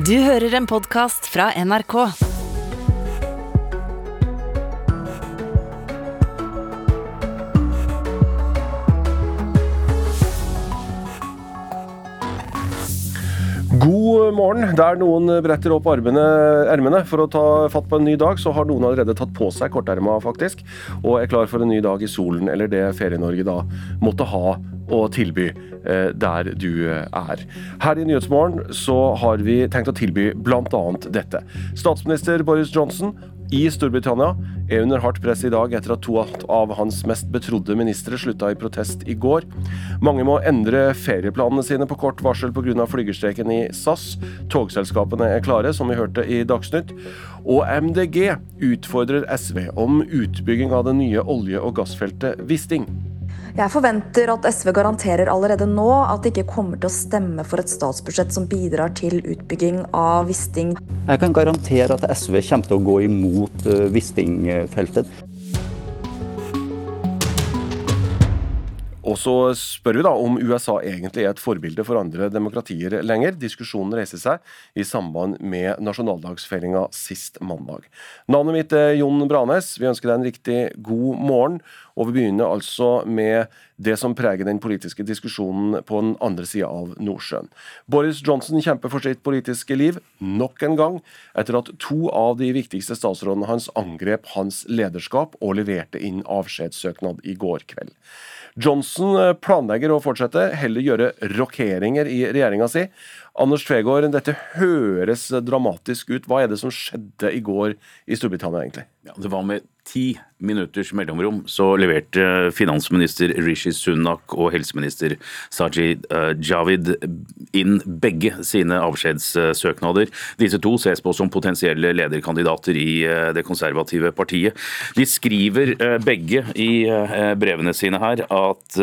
Du hører en podkast fra NRK. God morgen. Der noen bretter opp ermene for å ta fatt på en ny dag, så har noen allerede tatt på seg korterma, faktisk, og er klar for en ny dag i solen, eller det Ferie-Norge da måtte ha å tilby eh, der du er. Her i Nyhetsmorgen så har vi tenkt å tilby bl.a. dette. Statsminister Boris Johnson i Storbritannia er under hardt press i dag etter at to av hans mest betrodde ministre slutta i protest i går. Mange må endre ferieplanene sine på kort varsel pga. flygerstreken i SAS. Togselskapene er klare, som vi hørte i Dagsnytt. Og MDG utfordrer SV om utbygging av det nye olje- og gassfeltet Wisting. Jeg forventer at SV garanterer allerede nå at de ikke kommer til å stemme for et statsbudsjett som bidrar til utbygging av Wisting. Jeg kan garantere at SV kommer til å gå imot eh, Wisting-feltet. Og så spør vi da om USA egentlig er et forbilde for andre demokratier lenger. Diskusjonen reiser seg i samband med nasjonaldagsfeiringa sist mandag. Navnet mitt er Jon Branes. Vi ønsker deg en riktig god morgen. Og vi begynner altså med det som preger den politiske diskusjonen på den andre sida av Nordsjøen. Boris Johnson kjemper for sitt politiske liv nok en gang, etter at to av de viktigste statsrådene hans angrep hans lederskap og leverte inn avskjedssøknad i går kveld. Johnson eh, planlegger å fortsette, heller gjøre rokeringer i regjeringa si. Anders Tvegård, dette høres dramatisk ut. Hva er det som skjedde i går i Storbritannia, egentlig? Ja, det var med ti minutters mellomrom så leverte finansminister Rishi Sunak og helseminister Sajid uh, Javid inn begge sine avskjedssøknader. Disse to ses på som potensielle lederkandidater i uh, det konservative partiet. De skriver begge i brevene sine her at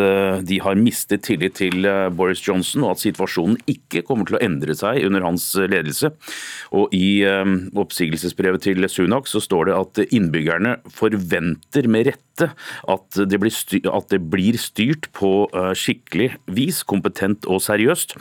de har mistet tillit til Boris Johnson, og at situasjonen ikke kommer til å endre seg under hans ledelse. Og I oppsigelsesbrevet til Sunak så står det at innbyggerne forventer med rette at det blir styrt, det blir styrt på eh, skikkelig vis, kompetent og seriøst.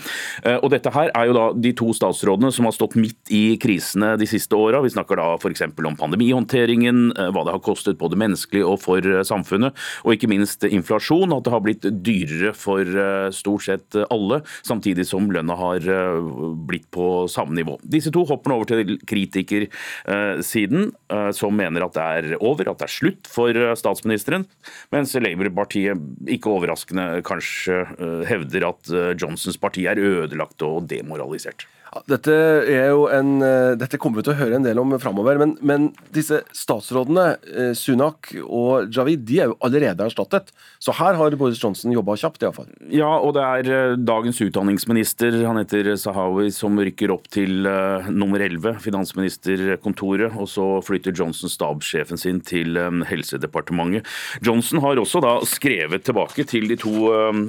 Eh, og Dette her er jo da de to statsrådene som har stått midt i krisene de siste åra. Vi snakker da f.eks. om pandemihåndteringen, eh, hva det har kostet både menneskelig og for samfunnet, og ikke minst inflasjon. At det har blitt dyrere for stort sett alle, samtidig som lønna har blitt på samme nivå. Disse to hopper nå over til kritikersiden, som mener at det er over, at det er slutt for eh, statsministeren, mens Labour-partiet ikke overraskende kanskje eh, hevder at eh, Johnsons parti er ødelagt og demoralisert. Dette, en, eh, dette, kommer vi til å høre en del om framover. Men, men, disse statsrådene, eh, Sunak og Javid, de er jo allerede erstattet. Så her har Boris Johnson jobba kjapt, iallfall. Ja, og det er eh, dagens utdanningsminister, han heter Sahawi, som rykker opp til nummer 11, finansministerkontoret. Og så flytter Johnson stabssjefen sin til Helsedepartementet. Johnson har også da skrevet tilbake til de to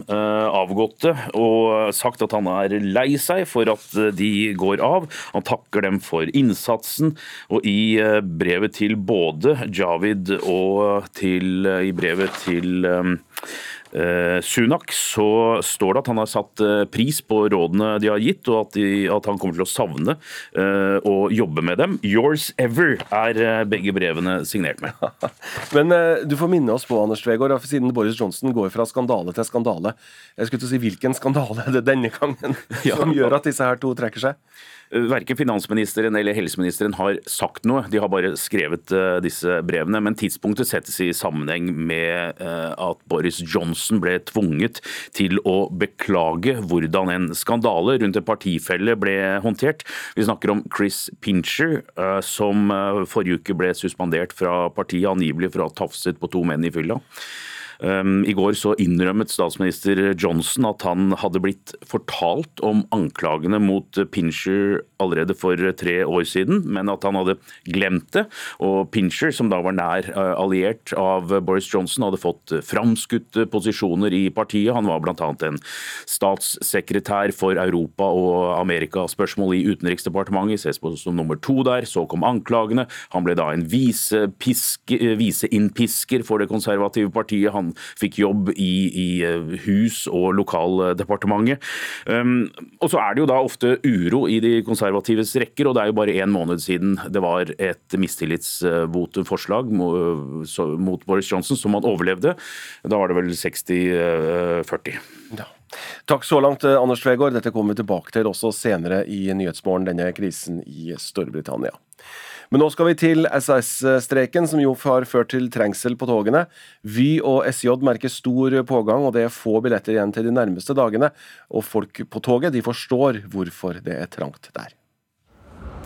avgåtte og sagt at han er lei seg for at de går av. Han takker dem for innsatsen. Og i eh, brevet til både Javid og til, eh, i brevet til Eh, Sunak så står det at han har satt eh, pris på rådene de har gitt, og at, de, at han kommer til å savne uh, å jobbe med dem. 'Yours ever' er begge brevene signert med. Men uh, du får minne oss på, Anders Tvegård, siden Boris Johnson går fra skandale til skandale. Jeg skulle til å si Hvilken skandale er det denne gangen som gjør at disse her to trekker seg? Verken finansministeren eller helseministeren har sagt noe, de har bare skrevet uh, disse brevene. Men tidspunktet settes i sammenheng med uh, at Boris Johnson ble tvunget til å beklage hvordan en skandale rundt en partifelle ble håndtert. Vi snakker om Chris Pincher, som forrige uke ble suspendert fra partiet, angivelig for å ha tafset på to menn i fylla. Ehm, I går så innrømmet statsminister Johnson at han hadde blitt fortalt om anklagene mot Pincher allerede for tre år siden, men at han hadde glemt det. Og Pincher, som da var nær eh, alliert av Boris Johnson, hadde fått framskutte posisjoner i partiet. Han var bl.a. en statssekretær for Europa og Amerikaspørsmål i Utenriksdepartementet, ses på som nummer to der. Så kom anklagene. Han ble da en viseinnpisker vise for det konservative partiet. Han man fikk jobb i, i hus og lokaldepartementet. Um, og så er det jo da ofte uro i de konservatives rekker, og det er jo bare én måned siden det var et mistillitsvotumforslag mot Boris Johnson som han overlevde. Da var det vel 60-40. Ja. Takk så langt, Anders Tvegård. Dette kommer vi tilbake til også senere i Nyhetsmorgen, denne krisen i Storbritannia. Men nå skal vi til SAS-streken, som jo har ført til trengsel på togene. Vy og SJ merker stor pågang, og det er få billetter igjen til de nærmeste dagene. Og folk på toget de forstår hvorfor det er trangt der.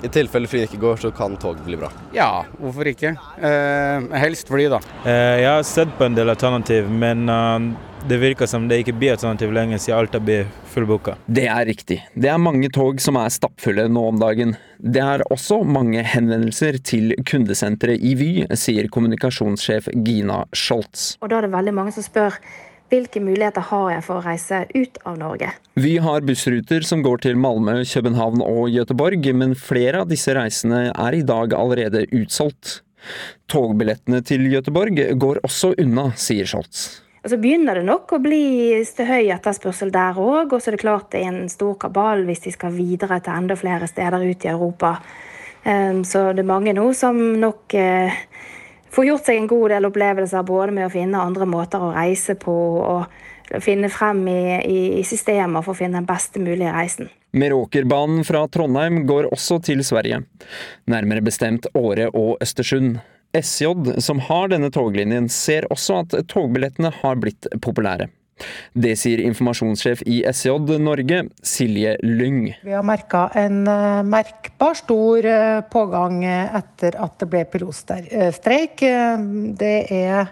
I tilfelle flyet ikke går, så kan toget bli bra. Ja, hvorfor ikke? Eh, helst fly, da. Eh, jeg har sett på en del alternativ, men uh, det virker som det ikke blir alternativ lenger, siden Alta blir fullbooka. Det er riktig. Det er mange tog som er stappfulle nå om dagen. Det er også mange henvendelser til kundesenteret i Vy, sier kommunikasjonssjef Gina Scholz. Og da er det veldig mange som spør hvilke muligheter har jeg for å reise ut av Norge? Vi har bussruter som går til Malmö, København og Gøteborg, men flere av disse reisene er i dag allerede utsolgt. Togbillettene til Gøteborg går også unna, sier Scholz. Og Så begynner det nok å bli høy etterspørsel der òg, og så er det klart det er en stor kabal hvis de skal videre til enda flere steder ut i Europa. Ehm, så det er mange nå som nok eh, får gjort seg en god del opplevelser både med å finne andre måter å reise på og finne frem i, i, i systemer for å finne den beste mulige reisen. Meråkerbanen fra Trondheim går også til Sverige, nærmere bestemt Åre og Østersund. SJ, som har denne toglinjen, ser også at togbillettene har blitt populære. Det sier informasjonssjef i SJ Norge, Silje Lyng. Vi har merka en uh, merkbar stor uh, pågang etter at det ble pilotstreik. Det er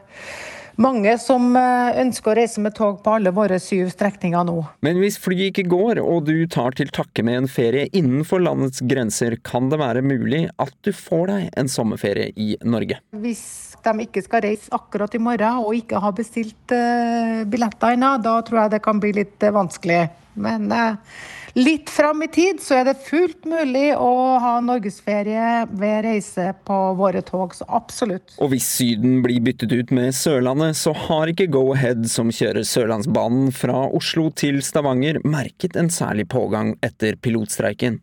mange som ønsker å reise med tog på alle våre syv strekninger nå. Men hvis flyet ikke går, og du tar til takke med en ferie innenfor landets grenser, kan det være mulig at du får deg en sommerferie i Norge? Hvis de ikke skal reise akkurat i morgen og ikke har bestilt uh, billetter ennå, da tror jeg det kan bli litt uh, vanskelig. Men uh, litt fram i tid så er det fullt mulig å ha norgesferie ved reise på våre tog, så absolutt. Og hvis Syden blir byttet ut med Sørlandet, så har ikke Go-Ahead, som kjører Sørlandsbanen fra Oslo til Stavanger, merket en særlig pågang etter pilotstreiken.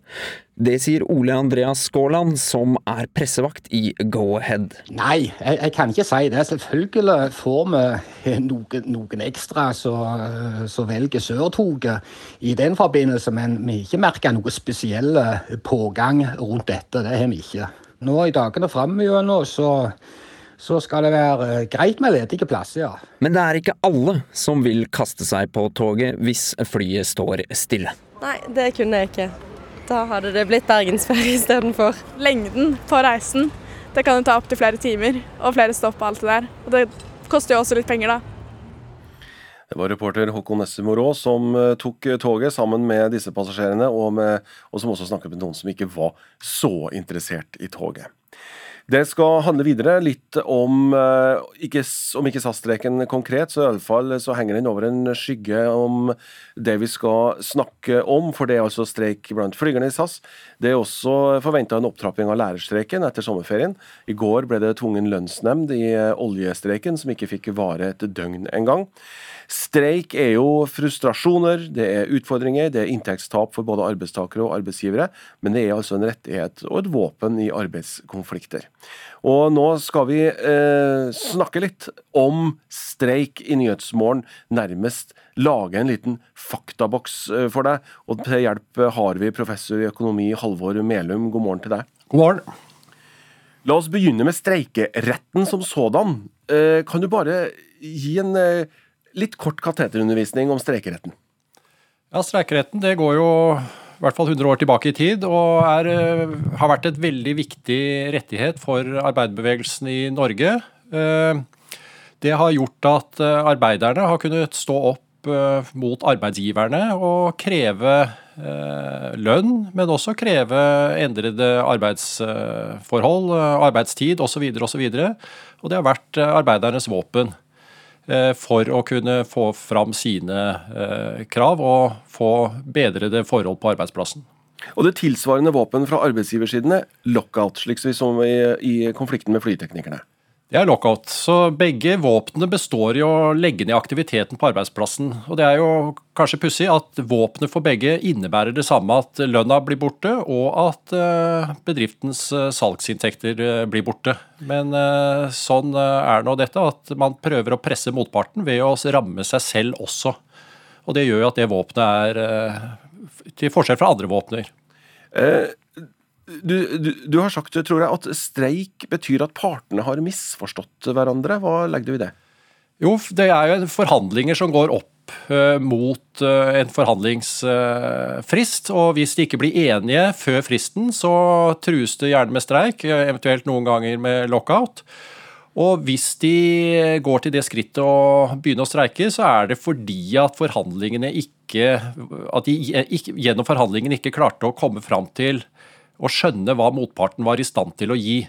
Det sier Ole Andreas Skåland, som er pressevakt i Go-Ahead. Nei, jeg, jeg, kan ikke si det. Selvfølgelig får vi noen, noen ekstra som velger Sørtoget i den forbindelse, men vi har ikke merka noe spesiell pågang rundt dette. Det har vi ikke. Nå i dagene framover så så skal det være greit med ledige plasser, ja. Men det er ikke alle som vil kaste seg på toget hvis flyet står stille. Nei, det kunne jeg ikke. Da hadde det blitt bergensferie istedenfor. Lengden på reisen. Det kan jo ta opptil flere timer og flere stopp og alt det der. Og det koster jo også litt penger, da. Det var reporter Håkon Nesse Morå som eh, tok toget sammen med disse passasjerene, og, med, og som også snakket med noen som ikke var så interessert i toget. Det skal handle videre litt om eh, ikke, om ikke SAS-streken konkret, så iallfall så henger den over en skygge om det vi skal snakke om. For det er altså streik blant flygerne i SAS. Det er også forventa en opptrapping av lærerstreiken etter sommerferien. I går ble det tvungen lønnsnemnd i oljestreiken, som ikke fikk vare et døgn engang. Streik er jo frustrasjoner, det er utfordringer, det er inntektstap for både arbeidstakere og arbeidsgivere, men det er altså en rettighet og et våpen i arbeidskonflikter. Og nå skal vi eh, snakke litt om streik i Nyhetsmorgen, nærmest lage en liten faktaboks eh, for deg. Og til hjelp har vi professor i økonomi Halvor Melum. God morgen til deg. God morgen. La oss begynne med streikeretten som sådan. Eh, kan du bare gi en eh, litt kort kateterundervisning om streikeretten. Ja, Streikeretten det går jo i hvert fall 100 år tilbake i tid, og er, eh, har vært et veldig viktig rettighet for arbeiderbevegelsen i Norge. Eh, det har gjort at eh, arbeiderne har kunnet stå opp mot arbeidsgiverne og kreve lønn, men også kreve endrede arbeidsforhold, arbeidstid osv. osv. Og, så og det har vært arbeidernes våpen. Eh, for å kunne få fram sine eh, krav og få bedrede forhold på arbeidsplassen. Og det tilsvarende våpen fra arbeidsgiversidene, er lockout, slik som i, i konflikten med flyteknikerne. Det er lockout. Så begge våpnene består i å legge ned aktiviteten på arbeidsplassen. Og det er jo kanskje pussig at våpenet for begge innebærer det samme at lønna blir borte, og at eh, bedriftens eh, salgsinntekter eh, blir borte. Men sånn er nå dette, at man prøver å presse motparten ved å ramme seg selv også. Og det gjør jo at det våpenet er til forskjell fra andre våpner. Eh, du, du, har sagt tror jeg, at streik betyr at partene har misforstått hverandre. Hva legger du i det? Jo, det er jo forhandlinger som går opp uh, mot uh, en forhandlingsfrist. Og hvis de ikke blir enige før fristen, så trues det gjerne med streik, eventuelt noen ganger med lockout. Og hvis de går til det skrittet å begynne å streike, så er det fordi at forhandlingene ikke At de gjennom forhandlingene ikke klarte å komme fram til og skjønne hva motparten var i stand til å gi.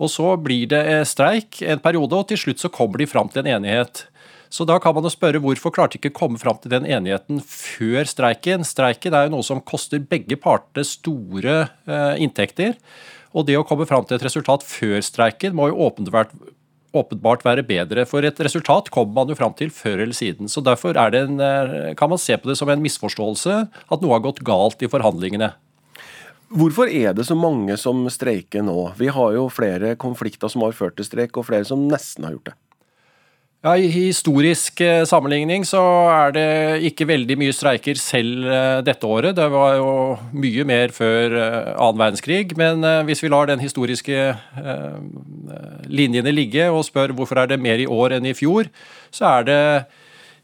Og Så blir det eh, streik en periode, og til slutt så kommer de fram til en enighet. Så da kan man jo spørre hvorfor klarte de ikke å komme fram til den enigheten før streiken? Streiken er jo noe som koster begge partene store eh, inntekter. Og det å komme fram til et resultat før streiken må jo åpenbart, åpenbart være bedre. For et resultat kommer man jo fram til før eller siden. Så derfor en, eh, kan man se på det som en misforståelse at noe har gått galt i forhandlingene. Hvorfor er det så mange som streiker nå? Vi har jo flere konflikter som har ført til streik, og flere som nesten har gjort det. Ja, I historisk eh, sammenligning så er det ikke veldig mye streiker selv eh, dette året. Det var jo mye mer før eh, annen verdenskrig. Men hvis vi lar den historiske linjene ligge og spør hvorfor er det mer i år enn i fjor, så er det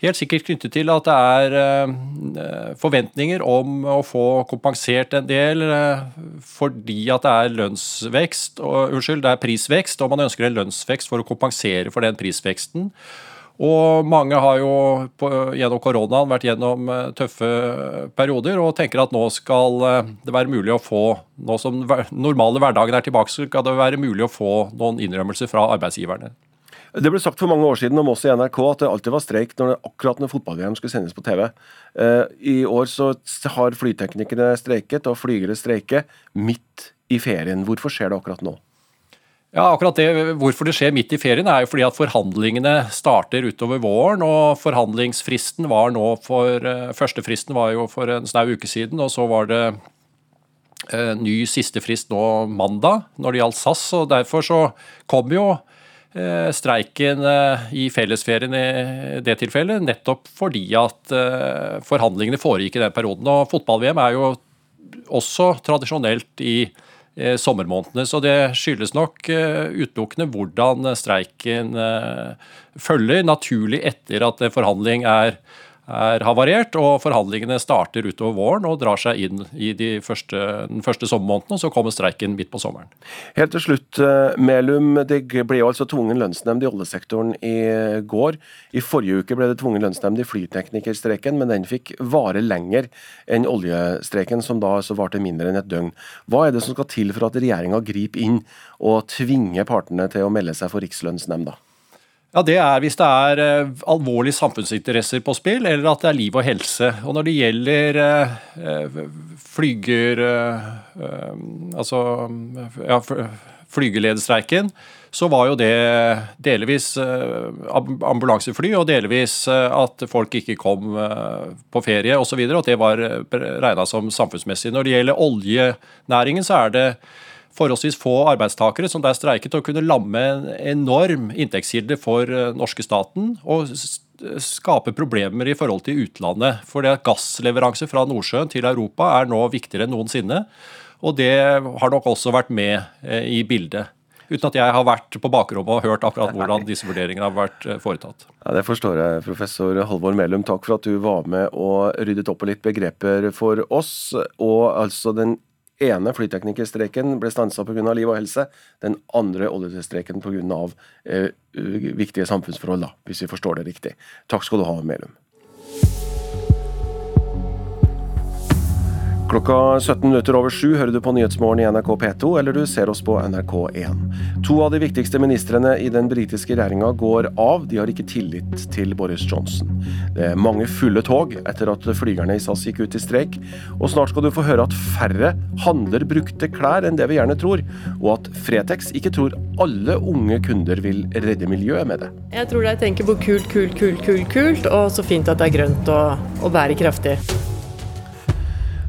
helt sikkert knyttet til at det er eh, forventninger om å få kompensert en del eh, fordi at det er lønnsvekst, og, unnskyld, det er prisvekst, og man ønsker en lønnsvekst for å kompensere for den prisveksten. Og mange har jo på, gjennom koronaen vært gjennom eh, tøffe perioder og tenker at nå skal det være mulig å få Nå som den normale hverdagen er tilbake, så skal det være mulig å få noen innrømmelser fra arbeidsgiverne. Det ble sagt for mange år siden om oss i NRK at det alltid var streik når det, akkurat når fotball-VM skulle sendes på TV. Eh, I år så har flyteknikere streiket og flygere streiker midt i ferien. Hvorfor skjer det akkurat nå? Ja, akkurat det, Hvorfor det skjer midt i ferien, er jo fordi at forhandlingene starter utover våren. og Forhandlingsfristen var nå for Første Førstefristen var jo for en snau uke siden, og så var det eh, ny siste frist nå mandag når det gjaldt SAS. og Derfor så kom jo Eh, streiken eh, i fellesferien i det tilfellet, nettopp fordi at eh, forhandlingene foregikk i den perioden. Og fotball-VM er jo også tradisjonelt i sommermånedene, så det skyldes nok utelukkende hvordan streiken følger naturlig etter at en forhandling er er havarert, og forhandlingene starter utover våren og drar seg inn i de første, den første sommermåneden, og så kommer streiken midt på sommeren. Helt til slutt, eh, Melum. Det ble jo altså tvungen lønnsnemnd i oljesektoren i går. I forrige uke ble det tvungen lønnsnemnd i flyteknikerstreiken, men den fikk vare lenger enn oljestreiken, som da altså varte mindre enn et døgn. Hva er det som skal til for at regjeringa griper inn og tvinger partene til å melde seg for Rikslønnsnemnda? Ja, Det er hvis det er uh, alvorlige samfunnsinteresser på spill, eller at det er liv og helse. Og Når det gjelder uh, flyger... Uh, altså ja, flygelederstreiken, så var jo det delvis ambulansefly, og delvis at folk ikke kom på ferie osv. At det var regna som samfunnsmessig. Når det gjelder oljenæringen, så er det forholdsvis få arbeidstakere som der streiket, og kunne lamme en enorm inntektskilde for eh, norske staten. og skape problemer i forhold til utlandet. For det at gassleveranse fra Nordsjøen til Europa er nå viktigere enn noensinne. Og det har nok også vært med eh, i bildet. Uten at jeg har vært på bakrommet og hørt akkurat hvordan disse vurderingene har vært eh, foretatt. Ja, Det forstår jeg, professor Halvor Melum. Takk for at du var med og ryddet opp på litt begreper for oss. Og altså den ene flyteknikerstreiken ble stansa pga. liv og helse. Den andre oljestreiken pga. Eh, viktige samfunnsforhold, da, hvis vi forstår det riktig. Takk skal du ha, Melum. Klokka 17 minutter over sju hører du på Nyhetsmorgen i NRK P2, eller du ser oss på NRK1. To av de viktigste ministrene i den britiske regjeringa går av. De har ikke tillit til Boris Johnson. Det er mange fulle tog etter at flygerne i SAS gikk ut i streik. Og snart skal du få høre at færre handler brukte klær enn det vi gjerne tror. Og at Fretex ikke tror alle unge kunder vil redde miljøet med det. Jeg tror de tenker på kult, kult, kult, kult, kult, og så fint at det er grønt og, og bærekraftig.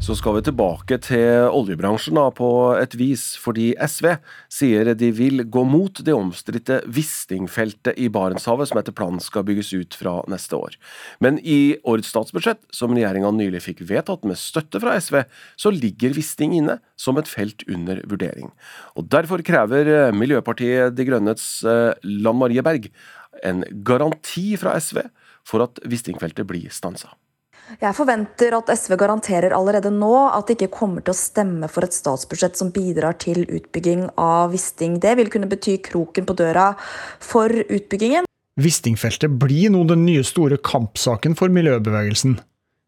Så skal vi tilbake til oljebransjen da, på et vis, fordi SV sier de vil gå mot det omstridte Wisting-feltet i Barentshavet, som etter planen skal bygges ut fra neste år. Men i årets statsbudsjett, som regjeringa nylig fikk vedtatt med støtte fra SV, så ligger Wisting inne som et felt under vurdering. Og Derfor krever Miljøpartiet De Grønnes eh, Lan Marie Berg en garanti fra SV for at Wisting-feltet blir stansa. Jeg forventer at SV garanterer allerede nå at de ikke kommer til å stemme for et statsbudsjett som bidrar til utbygging av Wisting. Det vil kunne bety kroken på døra for utbyggingen. Wisting-feltet blir nå den nye store kampsaken for miljøbevegelsen.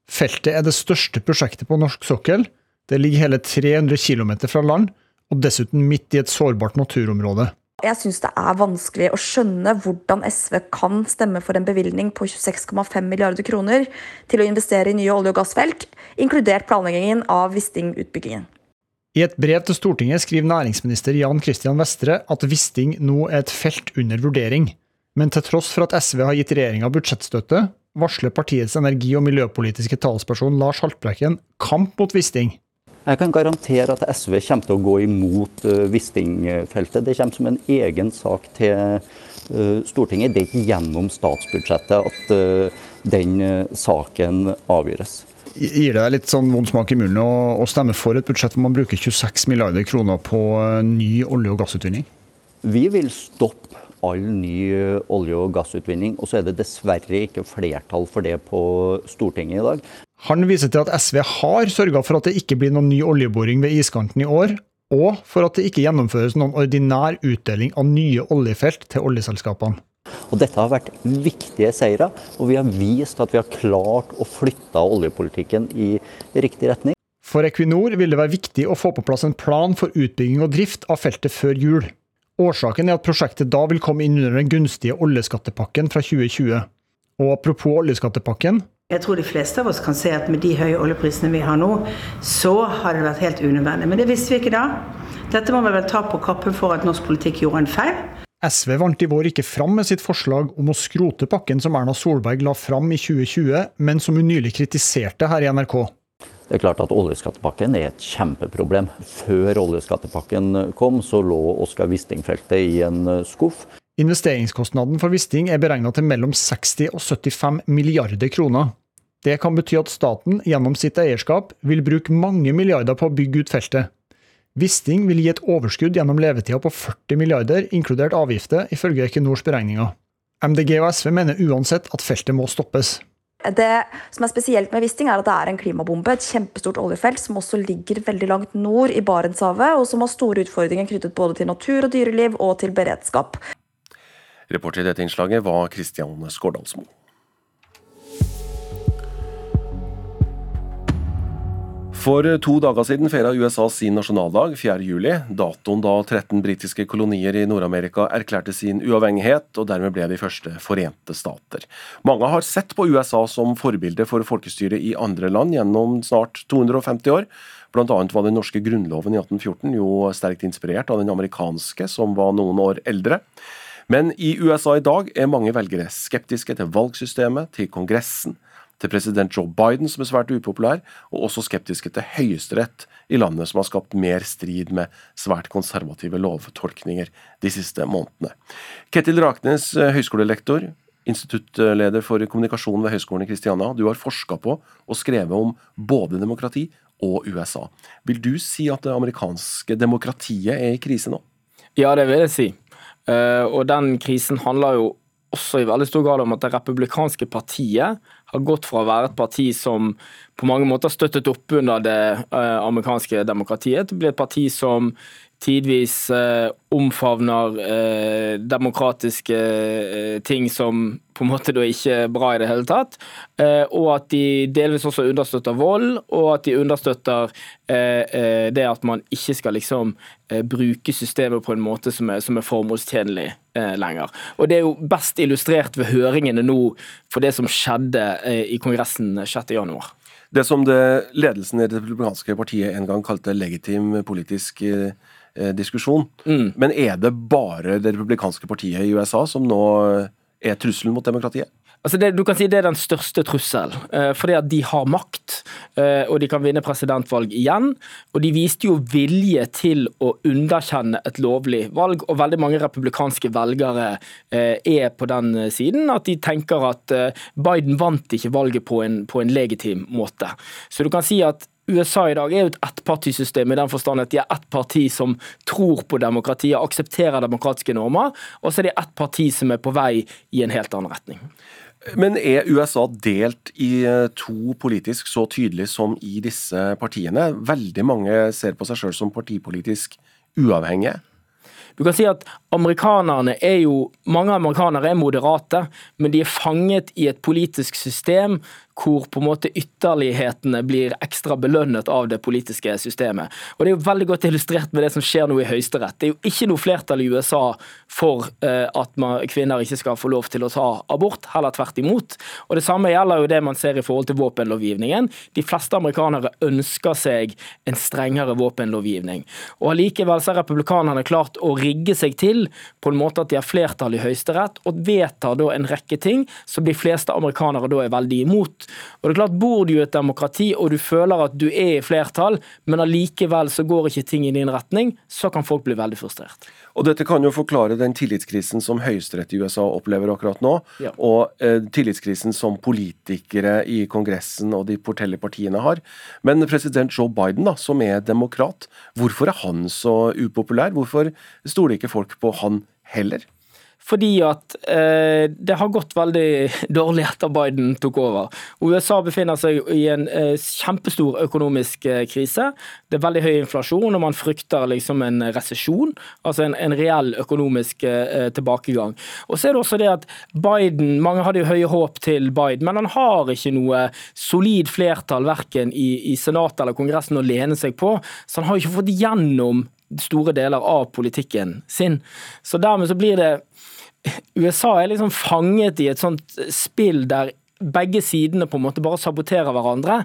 Feltet er det største prosjektet på norsk sokkel. Det ligger hele 300 km fra land, og dessuten midt i et sårbart naturområde. Jeg syns det er vanskelig å skjønne hvordan SV kan stemme for en bevilgning på 26,5 milliarder kroner til å investere i nye olje- og gassfelt, inkludert planleggingen av Wisting-utbyggingen. I et brev til Stortinget skriver næringsminister Jan Christian Vestre at Wisting nå er et felt under vurdering. Men til tross for at SV har gitt regjeringa budsjettstøtte, varsler partiets energi- og miljøpolitiske talsperson Lars Haltbrekken kamp mot Wisting. Jeg kan garantere at SV kommer til å gå imot Wisting-feltet. Det kommer som en egen sak til Stortinget. Det er ikke gjennom statsbudsjettet at den saken avgjøres. Gir det deg litt sånn vond smak i munnen å, stemme for et budsjett hvor man bruker 26 milliarder kroner på ny olje- og gassutvinning? Vi vil stoppe all ny olje- og gassutvinning, og så er det dessverre ikke flertall for det på Stortinget i dag. Han viser til at SV har sørga for at det ikke blir noen ny oljeboring ved iskanten i år, og for at det ikke gjennomføres noen ordinær utdeling av nye oljefelt til oljeselskapene. Og Dette har vært viktige seire, og vi har vist at vi har klart å flytte oljepolitikken i riktig retning. For Equinor vil det være viktig å få på plass en plan for utbygging og drift av feltet før jul. Årsaken er at prosjektet da vil komme inn under den gunstige oljeskattepakken fra 2020. Og apropos oljeskattepakken, jeg tror de fleste av oss kan se at med de høye oljeprisene vi har nå, så har det vært helt unødvendig. Men det visste vi ikke da. Dette må vi vel ta på kappen for at norsk politikk gjorde en feil. SV vant i vår ikke fram med sitt forslag om å skrote pakken som Erna Solberg la fram i 2020, men som hun nylig kritiserte her i NRK. Det er klart at Oljeskattepakken er et kjempeproblem. Før oljeskattepakken kom, så lå Oskar Wisting-feltet i en skuff. Investeringskostnaden for Wisting er beregna til mellom 60 og 75 milliarder kroner. Det kan bety at staten gjennom sitt eierskap vil bruke mange milliarder på å bygge ut feltet. Wisting vil gi et overskudd gjennom levetida på 40 milliarder, inkludert avgifter, ifølge Equinors beregninger. MDG og SV mener uansett at feltet må stoppes. Det som er spesielt med Wisting, er at det er en klimabombe. Et kjempestort oljefelt som også ligger veldig langt nord i Barentshavet, og som har store utfordringer knyttet både til natur og dyreliv og til beredskap. Reporter i dette innslaget var Kristian Skårdalsmo. For to dager siden feira USA sin nasjonaldag, 4. juli, datoen da 13 britiske kolonier i Nord-Amerika erklærte sin uavhengighet, og dermed ble de første forente stater. Mange har sett på USA som forbilde for folkestyret i andre land gjennom snart 250 år. Blant annet var den norske grunnloven i 1814 jo sterkt inspirert av den amerikanske, som var noen år eldre. Men i USA i dag er mange velgere skeptiske til valgsystemet, til Kongressen, til president Joe Biden, som er svært upopulær, og også skeptiske til Høyesterett i landet, som har skapt mer strid med svært konservative lovtolkninger de siste månedene. Ketil Raknes, høyskolelektor, instituttleder for kommunikasjon ved Høgskolen i Kristiania. Du har forska på og skrevet om både demokrati og USA. Vil du si at det amerikanske demokratiet er i krise nå? Ja, det vil jeg si. Og den krisen handler jo også i veldig stor grad om at det republikanske partiet har gått fra å være et parti som på mange måter støttet opp under det eh, amerikanske demokratiet, til å bli et parti som tidvis eh, omfavner eh, demokratiske eh, ting som på en måte da ikke er bra i det hele tatt. Eh, og at de delvis også understøtter vold, og at de understøtter eh, eh, det at man ikke skal liksom bruke systemet på en måte som er, som er formålstjenlig lenger. Og Det er jo best illustrert ved høringene nå for det som skjedde i Kongressen 6.1. Det som det ledelsen i det republikanske partiet en gang kalte legitim politisk eh, diskusjon. Mm. Men er det bare det republikanske partiet i USA som nå er trusselen mot demokratiet? Altså det, du kan si Det er den største trusselen. Eh, fordi at de har makt, eh, og de kan vinne presidentvalg igjen. Og de viste jo vilje til å underkjenne et lovlig valg. Og veldig mange republikanske velgere eh, er på den siden. At de tenker at Biden vant ikke valget på en, på en legitim måte. Så du kan si at USA i dag er jo et ettpartisystem i den forstand at de er ett parti som tror på demokratiet, aksepterer demokratiske normer, og så er det ett parti som er på vei i en helt annen retning. Men er USA delt i eh, to politisk så tydelig som i disse partiene? Veldig mange ser på seg sjøl som partipolitisk uavhengige. Du kan si at amerikanerne er jo, Mange amerikanere er moderate, men de er fanget i et politisk system hvor på en måte ytterlighetene blir ekstra belønnet av det politiske systemet. Og Det er jo veldig godt illustrert med det som skjer nå i Høyesterett. Det er jo ikke noe flertall i USA for uh, at man, kvinner ikke skal få lov til å ta abort, heller tvert imot. Og Det samme gjelder jo det man ser i forhold til våpenlovgivningen. De fleste amerikanere ønsker seg en strengere våpenlovgivning. Og Allikevel har republikanerne klart å rigge seg til på en måte at de har flertall i Høyesterett, og vedtar da en rekke ting som de fleste amerikanere da er veldig imot. Og det er klart, Bor du i et demokrati og du føler at du er i flertall, men allikevel så går ikke ting i din retning, så kan folk bli veldig frustrert. Og Dette kan jo forklare den tillitskrisen som Høyesterett i USA opplever akkurat nå, ja. og eh, tillitskrisen som politikere i Kongressen og de forskjellige partiene har. Men president Joe Biden, da, som er demokrat, hvorfor er han så upopulær? Hvorfor stoler ikke folk på han heller? Fordi at eh, det har gått veldig dårlig etter Biden tok over. USA befinner seg i en eh, kjempestor økonomisk eh, krise. Det er veldig høy inflasjon, og man frykter liksom en resesjon. Altså en, en reell økonomisk eh, tilbakegang. Og så er det også det at Biden Mange hadde jo høye håp til Biden, men han har ikke noe solid flertall verken i, i Senatet eller Kongressen å lene seg på. Så han har ikke fått gjennom store deler av politikken sin. Så dermed så blir det USA er liksom fanget i et sånt spill der begge sidene på en måte bare saboterer hverandre,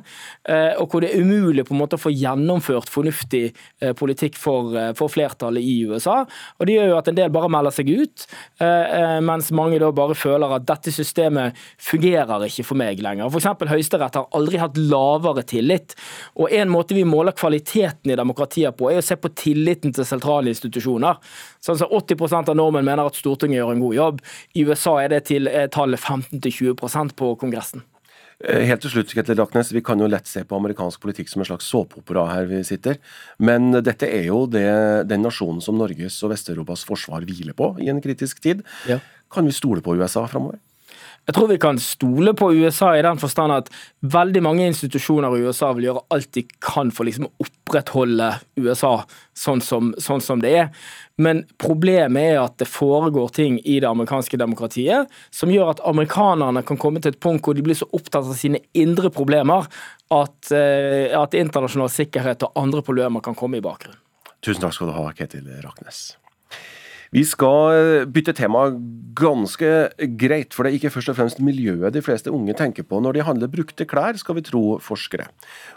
eh, og hvor det er umulig på en måte å få gjennomført fornuftig eh, politikk for, eh, for, flertallet i USA. Og Det gjør jo at en del bare melder seg ut, mens mange da bare føler at dette systemet fungerer ikke for meg lenger. F.eks. Høyesterett har aldri hatt lavere tillit. Og En måte vi måler kvaliteten i demokratiet på, er å se på tilliten til sentrale institusjoner. Sånn så 80% av nordmenn mener at Stortinget gjør en god jobb. I USA er det til tallet 15-20% på Kongressen. Eh, helt til slutt, Ketil Raknes, Vi kan jo lett se på amerikansk politikk som en slags såpeopera her vi sitter. Men dette er jo det, den nasjonen som Norges og Vest-Europas forsvar hviler på i en kritisk tid. Ja. Kan vi stole på USA framover? Jeg tror vi kan stole på USA i den forstand at veldig mange institusjoner i USA vil gjøre alt de kan for liksom å opprettholde USA sånn som, sånn som, det er. Men problemet er at det foregår ting i det amerikanske demokratiet som gjør at amerikanerne kan komme til et punkt hvor de blir så opptatt av sine indre problemer at, eh, at internasjonal sikkerhet og andre problemer kan komme i bakgrunnen. Tusen takk skal du ha, Ketil Raknes. Vi skal eh, bytte tema ganske greit, for det er ikke først og fremst miljøet de fleste unge tenker på når de handler brukte klær, skal vi tro forskere.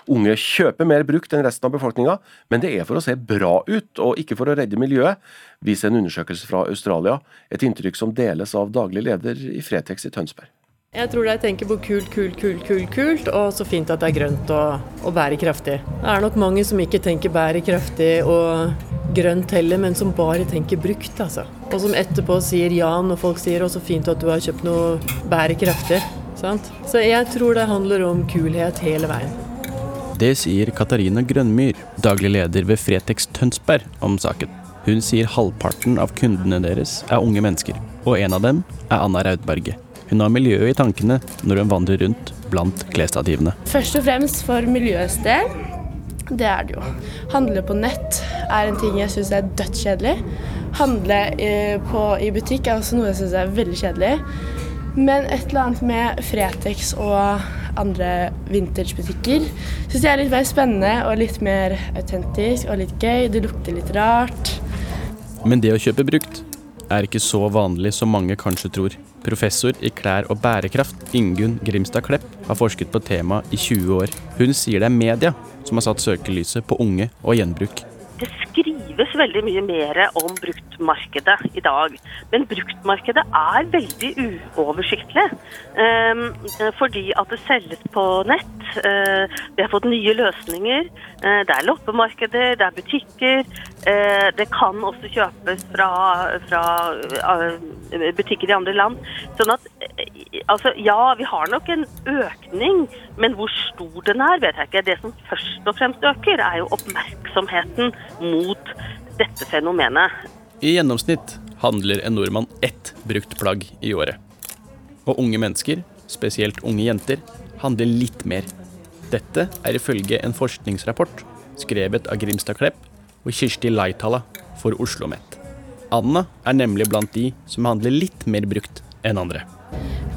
Unge kjøper mer brukt enn resten av befolkninga, men det er for å se bra ut, og ikke for å redde miljøet, viser en undersøkelse fra Australia. Et inntrykk som deles av daglig leder i Fretex i Tønsberg. Jeg tror de tenker på kult, kult, kult, kult, kult, og så fint at det er grønt og, og bærekraftig. Det er nok mange som ikke tenker bærekraftig og grønt heller, men som bare tenker brukt, altså. Og som etterpå sier ja når folk sier 'å, så fint at du har kjøpt noe bærekraftig'. Sant? Så jeg tror det handler om kulhet hele veien. Det sier Katarina Grønmyr, daglig leder ved Fretex Tønsberg, om saken. Hun sier halvparten av kundene deres er unge mennesker, og en av dem er Anna Raudberget. Hun har miljøet i tankene når hun vandrer rundt blant klesstativene. Først og fremst for miljøets del. Det er det jo. Handle på nett er en ting jeg syns er dødskjedelig. Handle i, på, i butikk er også noe jeg syns er veldig kjedelig. Men et eller annet med Fretex og andre vintagebutikker syns jeg er litt mer spennende og litt mer autentisk og litt gøy. Det lukter litt rart. Men det å kjøpe brukt er ikke så vanlig som mange kanskje tror. Professor i klær og bærekraft, Ingunn Grimstad Klepp, har forsket på temaet i 20 år. Hun sier det er media som har satt søkelyset på unge og gjenbruk. Det skrives veldig mye mer om bruktmarkedet i dag. Men bruktmarkedet er veldig uoversiktlig. Um, fordi at det selges på nett. Uh, vi har fått nye løsninger. Uh, det er loppemarkeder, det er butikker. Uh, det kan også kjøpes fra, fra butikker i andre land. Sånn at altså, ja, vi har nok en økning, men hvor stor den er, vet jeg ikke. Det som først og fremst øker, er jo oppmerksomheten mot dette fenomenet. I gjennomsnitt handler en nordmann ett brukt plagg i året. Og unge mennesker, spesielt unge jenter, handler litt mer. Dette er ifølge en forskningsrapport skrevet av Grimstad Klepp og Kirsti Leithala for Oslo OsloMet. Anna er nemlig blant de som handler litt mer brukt enn andre.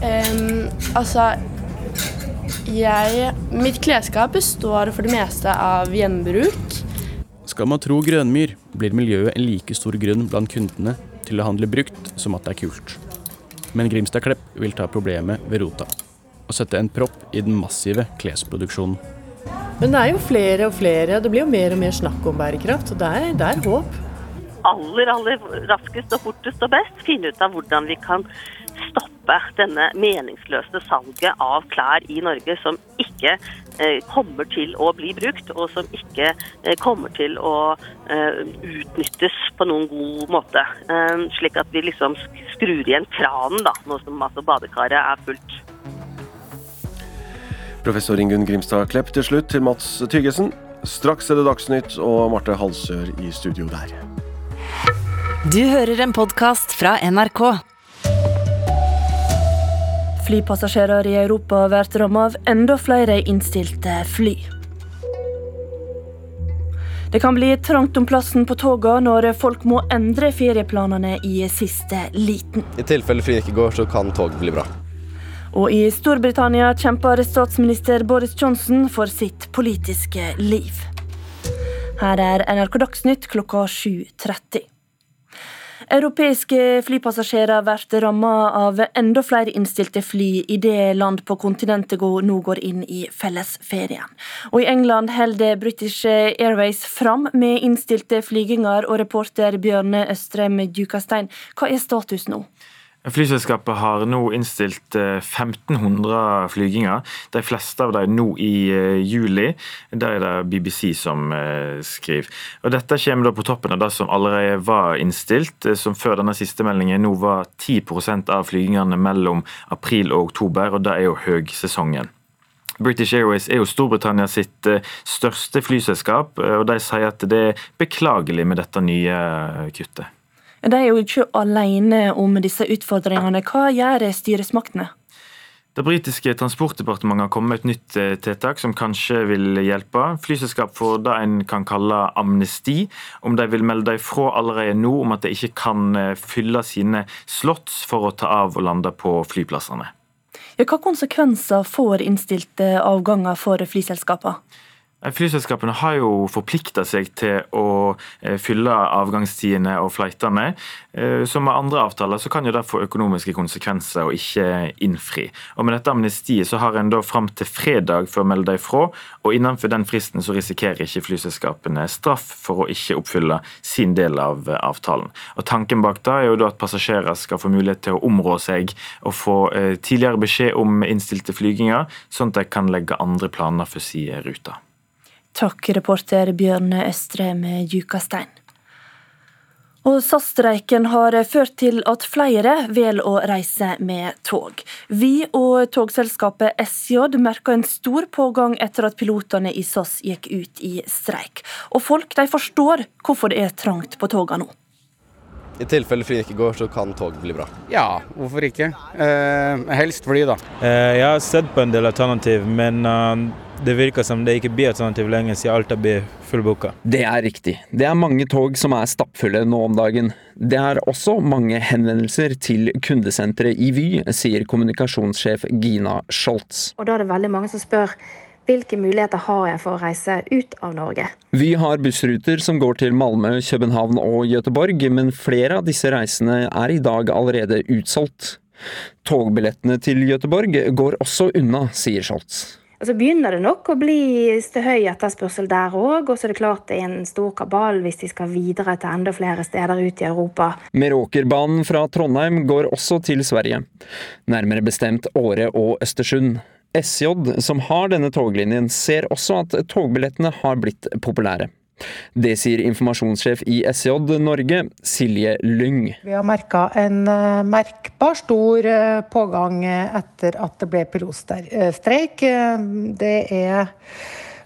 Um, altså jeg Mitt klesskap består for det meste av gjenbruk. Skal man tro Grønmyr, blir miljøet en like stor grunn blant kundene til å handle brukt som at det er kult. Men Grimstad Klepp vil ta problemet ved rota og sette en propp i den massive klesproduksjonen. Men det er jo flere og flere, det blir jo mer og mer snakk om bærekraft, og det er, det er håp. Aller, aller raskest og fortest og best finne ut av hvordan vi kan stoppe denne meningsløse salget av klær i Norge som ikke kommer til å bli brukt, og som ikke eh, kommer til å eh, utnyttes på noen god måte. Eh, slik at vi liksom skrur igjen kranen, da, nå som altså badekaret er fullt. Professor Ingunn Grimstad Klepp til slutt til Mats Tyggesen. Straks er det Dagsnytt og Marte Halsør i studio der. Du hører en podkast fra NRK. Flypassasjerer i Europa blir rammet av enda flere innstilte fly. Det kan bli trangt om plassen på togene når folk må endre ferieplanene i siste liten. I tilfelle flyet ikke går, så kan tog bli bra. Og i Storbritannia kjemper statsminister Boris Johnson for sitt politiske liv. Her er NRK Dagsnytt klokka 7.30. Europeiske flypassasjerer blir rammet av enda flere innstilte fly i det land på kontinentet nå går inn i fellesferien. Og I England holder British Airways fram med innstilte flyginger, og reporter Bjørne Østrem Djukastein, hva er status nå? Flyselskapet har nå innstilt 1500 eh, flyginger, de fleste av dem nå i eh, juli. Det er det BBC som eh, skriver. Og Dette kommer da på toppen av det som allerede var innstilt, som før denne siste meldingen nå var 10% av flygingene mellom april og oktober, og det er jo høgsesongen. British Airways er jo Storbritannia sitt største flyselskap, og de sier at det er beklagelig med dette nye kuttet. De er jo ikke alene om disse utfordringene. Hva gjør styresmaktene? Det britiske transportdepartementet har kommet med et nytt eh, tiltak som kanskje vil hjelpe. Flyselskap får det en kan kalle amnesti, om de vil melde ifra allerede nå om at de ikke kan eh, fylle sine slotts for å ta av og lande på flyplassene. Hva konsekvenser får innstilte avganger for flyselskapene? Flyselskapene har jo forplikta seg til å eh, fylle avgangstidene og flightene. Så som med andre avtaler så kan jo det få økonomiske konsekvenser og ikke innfri. Og Med dette amnestiet så har en da fram til fredag for å melde ifra, og innenfor den fristen så risikerer ikke flyselskapene straff for å ikke oppfylle sin del av avtalen. Og Tanken bak det er jo da at passasjerer skal få mulighet til å områ seg og få eh, tidligere beskjed om innstilte flyginger, sånn at de kan legge andre planer for sin rute. Takk, reporter Bjørn Østrem Djukastein. Og SAS-streiken har ført til at flere velger å reise med tog. Vi og togselskapet SJ merka en stor pågang etter at pilotene i SAS gikk ut i streik. Og folk de forstår hvorfor det er trangt på togene nå. I tilfelle flyet ikke går, så kan tog bli bra. Ja, hvorfor ikke? Eh, helst fly, da. Eh, jeg har sett på en del alternativ, men uh, det virker som det ikke blir alternativ lenge siden Alta blir fullbooka. Det er riktig. Det er mange tog som er stappfulle nå om dagen. Det er også mange henvendelser til kundesenteret i Vy, sier kommunikasjonssjef Gina Scholz. Og da er det veldig mange som spør hvilke muligheter har jeg for å reise ut av Norge? Vy har bussruter som går til Malmö, København og Gøteborg, men flere av disse reisene er i dag allerede utsolgt. Togbillettene til Gøteborg går også unna, sier Scholz. Og Så begynner det nok å bli høy etterspørsel der òg, og så er det klart det er en stor kabal hvis de skal videre til enda flere steder ut i Europa. Meråkerbanen fra Trondheim går også til Sverige, nærmere bestemt Åre og Østersund. SJ, som har denne toglinjen, ser også at togbillettene har blitt populære. Det sier informasjonssjef i SJ Norge, Silje Lyng. Vi har merka en uh, merkbar stor uh, pågang etter at det ble pilotstreik. Uh, det er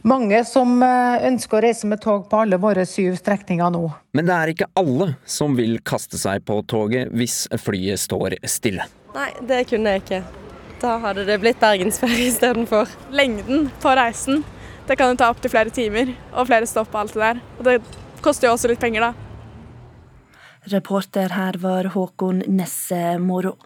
mange som ønsker å reise med tog på alle våre syv strekninger nå. Men det er ikke alle som vil kaste seg på toget hvis flyet står stille. Nei, det kunne jeg ikke. Da hadde det blitt bergensferie istedenfor. Lengden på reisen det kan jo ta opptil flere timer og flere stopp og alt det der. Og det koster jo også litt penger, da. Reporter her var Håkon Nesse Moro.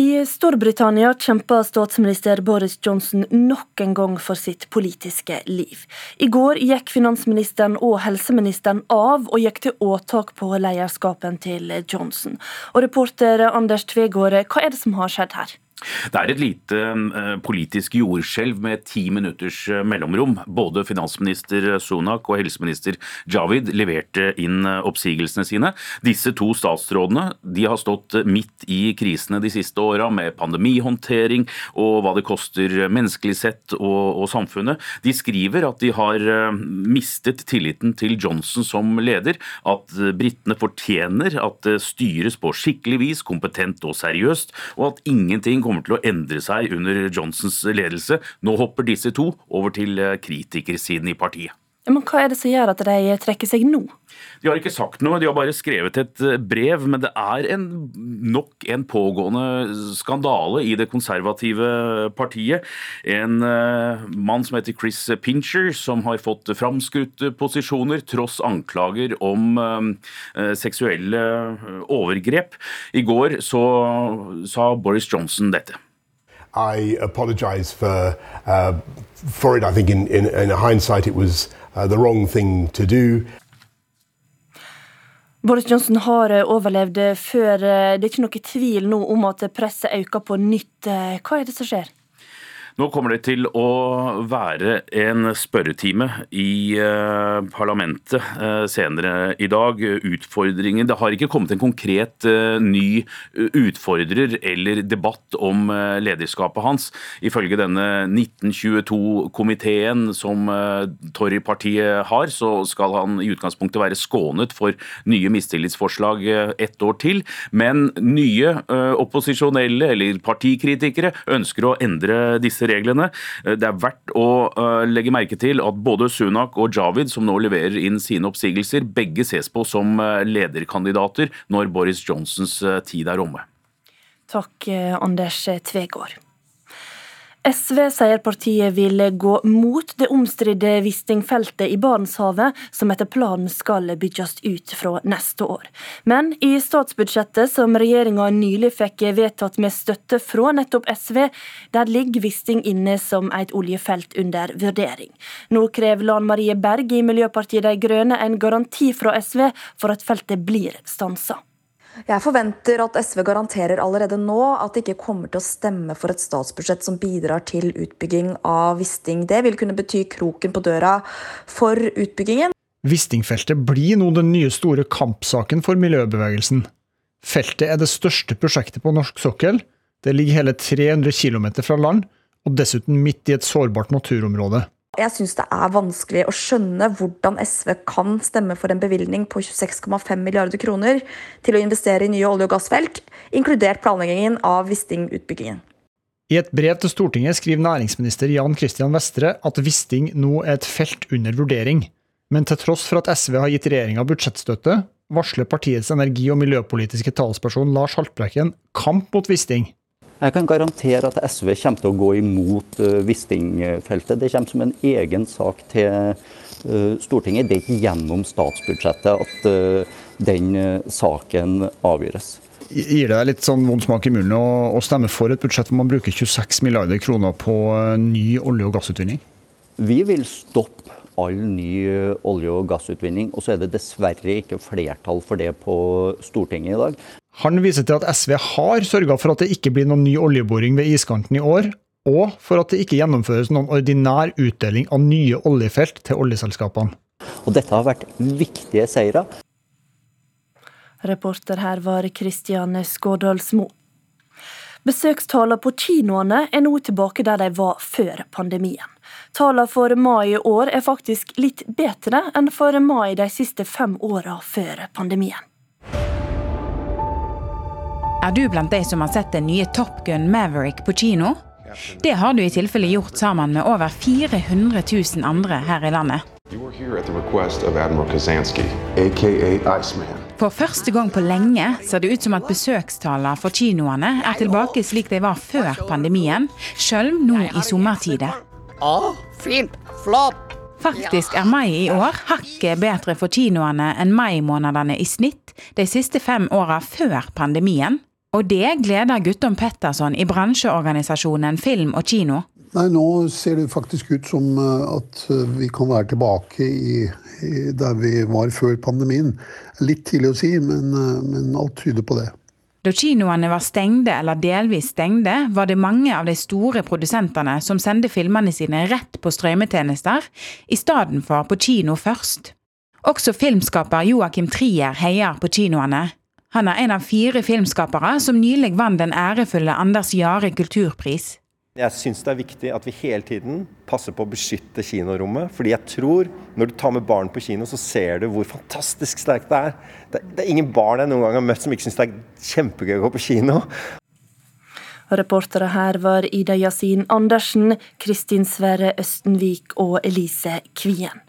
I Storbritannia kjemper statsminister Boris Johnson nok en gang for sitt politiske liv. I går gikk finansministeren og helseministeren av og gikk til åtak på lederskapen til Johnson. Og reporter Anders Tvegård, hva er det som har skjedd her? Det er et lite uh, politisk jordskjelv med ti minutters uh, mellomrom. Både finansminister Sunak og helseminister Javid leverte inn uh, oppsigelsene sine. Disse to statsrådene de har stått midt i krisene de siste åra, med pandemihåndtering og hva det koster menneskelig sett og, og, samfunnet. De skriver at de har mistet tilliten til Johnson som leder, at britene fortjener at det styres på skikkelig vis, kompetent og seriøst, og at ingenting kommer til å endre seg under Johnsons ledelse. Nå hopper disse to over til eh, kritikersiden i partiet. Men Hva er det som gjør at de trekker seg nå? De har ikke sagt noe, de har bare skrevet et eh, brev. Men det er en, nok en pågående skandale i det konservative partiet. En uh, mann som heter Chris Pincher, som har fått framskrutte posisjoner tross anklager om uh, seksuelle overgrep. I går så sa Boris Johnson dette. I apologize for, uh, for it. I think in, in, in hindsight it was uh, the wrong thing to do. Boris Johnson har eh, overlevd eh, før. Eh, det er ikke noe tvil nå om at presset øker på nytt. Hva er det som skjer? Nå kommer det til å være en spørretime i uh, parlamentet uh, senere i dag. Utfordringen Det har ikke kommet en konkret uh, ny utfordrer eller debatt om lederskapet hans. Ifølge denne 1922-komiteen som Torry-partiet har, så skal han i utgangspunktet være skånet for nye mistillitsforslag ett år til. Men nye opposisjonelle eller partikritikere ønsker å endre disse reglene. Eh, det er verdt å eh, legge merke til at både Sunak og Javid, som nå leverer inn sine oppsigelser, begge ses på som eh, lederkandidater når Boris Johnsons tid er omme. Takk, Anders Tvegård. SV sier partiet vil gå mot det omstridte Wisting-feltet i Barentshavet, som etter planen skal bygges ut fra neste år. Men i statsbudsjettet som regjeringa nylig fikk vedtatt med støtte fra nettopp SV, der ligger Wisting inne som et oljefelt under vurdering. Nå krever Lan Marie Berg i Miljøpartiet De Grønne en garanti fra SV for at feltet blir stansa. Jeg forventer at SV garanterer allerede nå at de ikke kommer til å stemme for et statsbudsjett som bidrar til utbygging av Wisting. Det vil kunne bety kroken på døra for utbyggingen. Wisting-feltet blir nå den nye store kampsaken for miljøbevegelsen. Feltet er det største prosjektet på norsk sokkel. Det ligger hele 300 km fra land, og dessuten midt i et sårbart naturområde. Jeg syns det er vanskelig å skjønne hvordan SV kan stemme for en bevilgning på 26,5 milliarder kroner til å investere i nye olje- og gassfelt, inkludert planleggingen av Wisting-utbyggingen. I et brev til Stortinget skriver næringsminister Jan Christian Vestre at Wisting nå er et felt under vurdering. Men til tross for at SV har gitt regjeringa budsjettstøtte, varsler partiets energi- og miljøpolitiske talsperson Lars Haltbrekken kamp mot Wisting. Jeg kan garantere at SV kommer til å gå imot uh, Wisting-feltet. Det kommer som en egen sak til uh, Stortinget. Det er ikke gjennom statsbudsjettet at uh, den saken avgjøres. Gir det deg litt sånn vond smak i munnen å stemme for et budsjett hvor man bruker 26 milliarder kroner på ny olje- og gassutvinning? Vi vil stoppe all ny olje- og gassutvinning, og så er det dessverre ikke flertall for det på Stortinget i dag. Han viser til at SV har sørga for at det ikke blir noen ny oljeboring ved iskanten i år, og for at det ikke gjennomføres noen ordinær utdeling av nye oljefelt til oljeselskapene. Og dette har vært viktige seire. Reporter her var Kristian Skådalsmo. Besøkstallene på kinoene er nå tilbake der de var før pandemien. Tallene for mai i år er faktisk litt bedre enn for mai de siste fem åra før pandemien. Er du blant de som har sett den nye Top Gun Maverick på kino? Det har du i tilfelle gjort sammen med over 400 000 andre her i landet. For første gang på lenge ser det ut som at besøkstallene for kinoene er tilbake slik de var før pandemien, sjøl nå i sommertider. Ja, fint. Flott. Faktisk er mai i år hakket bedre for kinoene enn mai-månedene i snitt de siste fem åra før pandemien. Og det gleder Guttorm Petterson i bransjeorganisasjonen Film og Kino. Nei, Nå ser det faktisk ut som eh, at eh, vi kan være tilbake i, i der vi var før pandemien. Litt tidlig å si, men, eh, men alt tyder på det. Da kinoene var stengte eller delvis stengte, var det mange av de store produsentene som sendte filmene sine rett på strømmetjenester, i stedet for på kino først. Også filmskaper Joakim Trier heier på kinoene. Han er en av fire filmskapere som nylig vant den ærefulle Anders Jahre kulturpris. Jeg syns det er viktig at vi hele tiden passer på å beskytte kinorommet. Fordi jeg tror, når du tar med barn på kino, så ser du hvor fantastisk sterkt det er. Det, det er ingen barn jeg noen gang har møtt som ikke syns det er kjempegøy å gå på kino. Reportere her var Ida Yasin Andersen, Kristin Sverre Østenvik og Elise Kvien.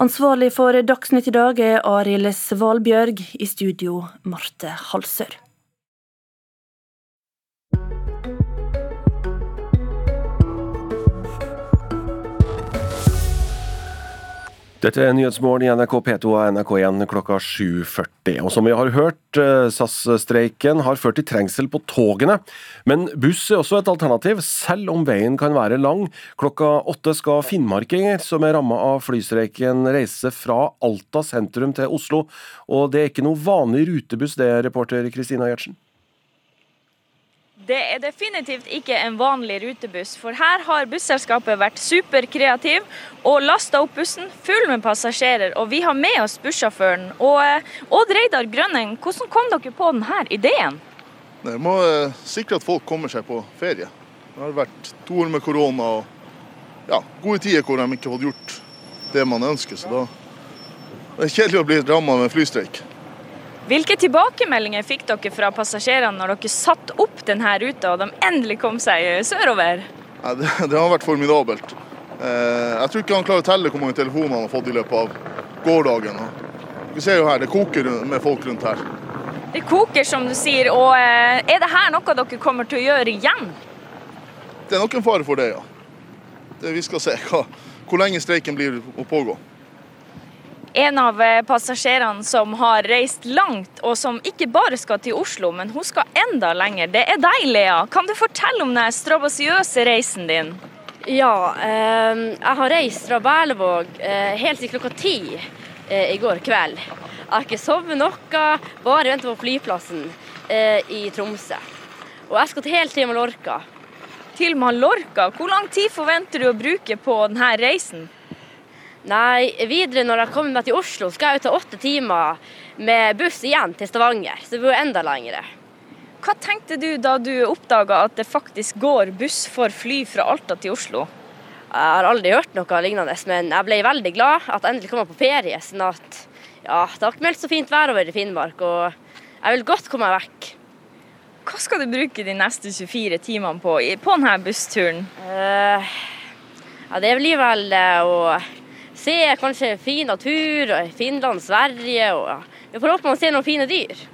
Ansvarlig for Dagsnytt i dag er Arild Svalbjørg, i studio Marte Halsør. Dette er Nyhetsmorgen i NRK P2 og NRK1 klokka 7.40. Og som vi har hørt, eh, SAS-streiken har ført til trengsel på togene. Men buss er også et alternativ, selv om veien kan være lang. Klokka åtte skal finnmarkinger som er ramma av flystreiken reise fra Alta sentrum til Oslo. Og det er ikke noe vanlig rutebuss det, reporter Kristina Gjertsen? Det er definitivt ikke en vanlig rutebuss, for her har busselskapet vært superkreativ og lasta opp bussen full med passasjerer. Og vi har med oss bussjåføren. Og eh, Odd Reidar Grønning, hvordan kom dere på denne ideen? Det må eh, sikre at folk kommer seg på ferie. Det har vært to år med korona og ja, gode tider hvor de ikke har fått gjort det man ønsker. Så da det er kjedelig å bli ramma med flystreik. Hvilke tilbakemeldinger fikk dere fra passasjerene når dere satte opp denne ruta og de endelig kom seg sørover? Ja, det, det, har vært formidabelt. Eh, jeg tror ikke han klarer å telle hvor mange telefoner han har fått i løpet av gårsdagen. Vi ser jo her, Det koker med folk rundt her. Det koker, som du sier. og eh, Er her noe dere kommer til å gjøre igjen? Det er nok en fare for det, ja. Det, vi skal se hva, hvor lenge streiken blir å pågå. En av eh, passasjerene som har reist langt, og som ikke bare skal til Oslo, men hun skal enda lenger, det er deg, Lea. Kan du fortelle om den strabasiøse reisen din? Ja, eh, jeg har reist fra Berlevåg eh, helt til klokka ti eh, i går kveld. Jeg har ikke sovet noe, bare ventet på flyplassen eh, i Tromsø. Og jeg skal til helt til Mallorca. Til Mallorca? Hvor lang tid forventer du å bruke på denne reisen? Nei, videre når jeg kommer meg til Oslo, skal jeg jo ta åtte timer med buss igjen til Stavanger. Så det blir jo enda lengre. Hva tenkte du da du oppdaga at det faktisk går buss for fly fra Alta til Oslo? Jeg har aldri hørt noe lignende, men jeg ble veldig glad at jeg endelig kom på ferie. sånn at ja, Det har ikke meldt så fint vær over i Finnmark, og jeg vil godt komme meg vekk. Hva skal du bruke de neste 24 timene på på denne bussturen? Uh, ja, det blir vel uh, å se kanskje fin natur, og Finland, Sverige og. Vi får håpe man ser noen fine dyr.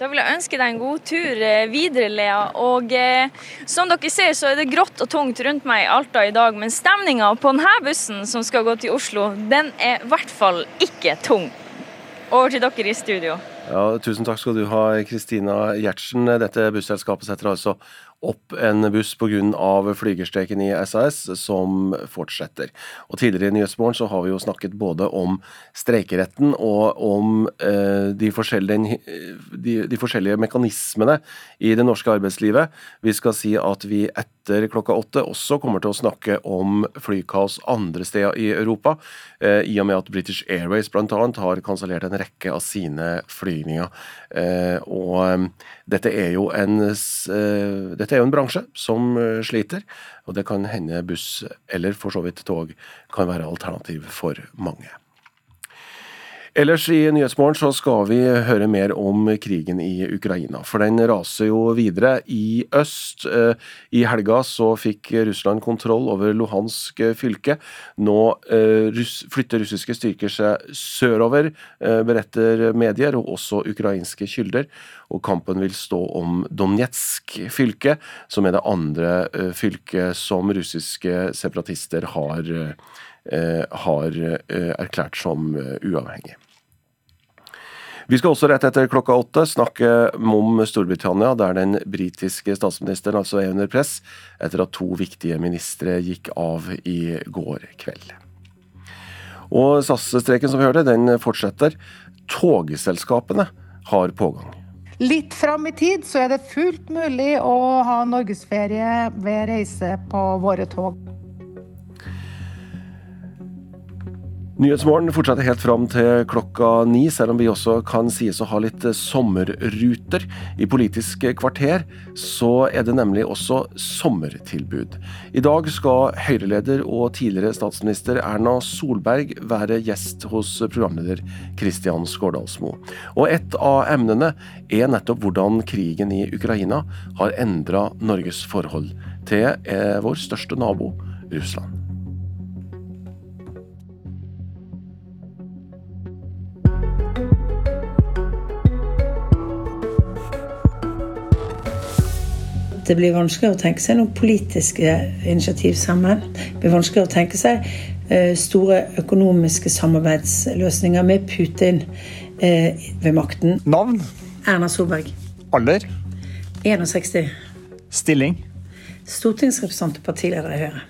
Da vil jeg ønske deg en god tur eh, videre, Lea. Og eh, som dere ser, så er det grått og tungt rundt meg i Alta i dag, men stemninga på denne bussen som skal gå til Oslo, den er i hvert fall ikke tung. Over til dere i studio. Ja, tusen takk skal du ha, Kristina Gjertsen. Dette busselskapet setter altså opp en buss pga. flygerstreken i SAS, som fortsetter. Og Tidligere i Nyhetsmorgen har vi jo snakket både om streikeretten og om eh, de, forskjellige, de, de, forskjellige, mekanismene i det norske arbeidslivet. Vi skal si at vi etter klokka åtte også kommer til å snakke om flykaos andre steder i Europa, eh, i og med at British Airways bl.a. har kansellert en rekke av sine flygninger. Eh, og eh, dette er jo en eh, dette er jo en bransje som sliter, og det kan hende buss, eller for så vidt tog, kan være alternativ for mange. Ellers i Nyhetsmorgen så skal vi høre mer om krigen i Ukraina, for den raser jo videre. I øst eh, i helga så fikk Russland kontroll over Luhansk fylke. Nå eh, flytter russiske styrker seg sørover, eh, beretter medier og også ukrainske kilder. Og kampen vil stå om Donetsk fylke, som er det andre fylket som russiske separatister har har erklært som uavhengig. Vi skal også rett etter klokka åtte snakke om Storbritannia, der den britiske statsministeren altså er under press etter at to viktige ministre gikk av i går kveld. Og SAS-streken som vi hørte, den fortsetter. Togselskapene har pågang. Litt fram i tid så er det fullt mulig å ha norgesferie ved reise på våre tog. Nyhetsmorgen fortsetter helt fram til klokka ni, selv om vi også kan sies å ha litt sommerruter. I Politisk kvarter så er det nemlig også sommertilbud. I dag skal Høyre-leder og tidligere statsminister Erna Solberg være gjest hos programleder Kristian Skårdalsmo. Og et av emnene er nettopp hvordan krigen i Ukraina har endra Norges forhold til eh, vår største nabo, Russland. Det blir vanskeligere å tenke seg noen politiske initiativ sammen. Det blir vanskeligere å tenke seg eh, store økonomiske samarbeidsløsninger med Putin eh, ved makten. Navn? Erna Solberg. Alder? 61. Stilling? Stortingsrepresentant og partileder i Høyre.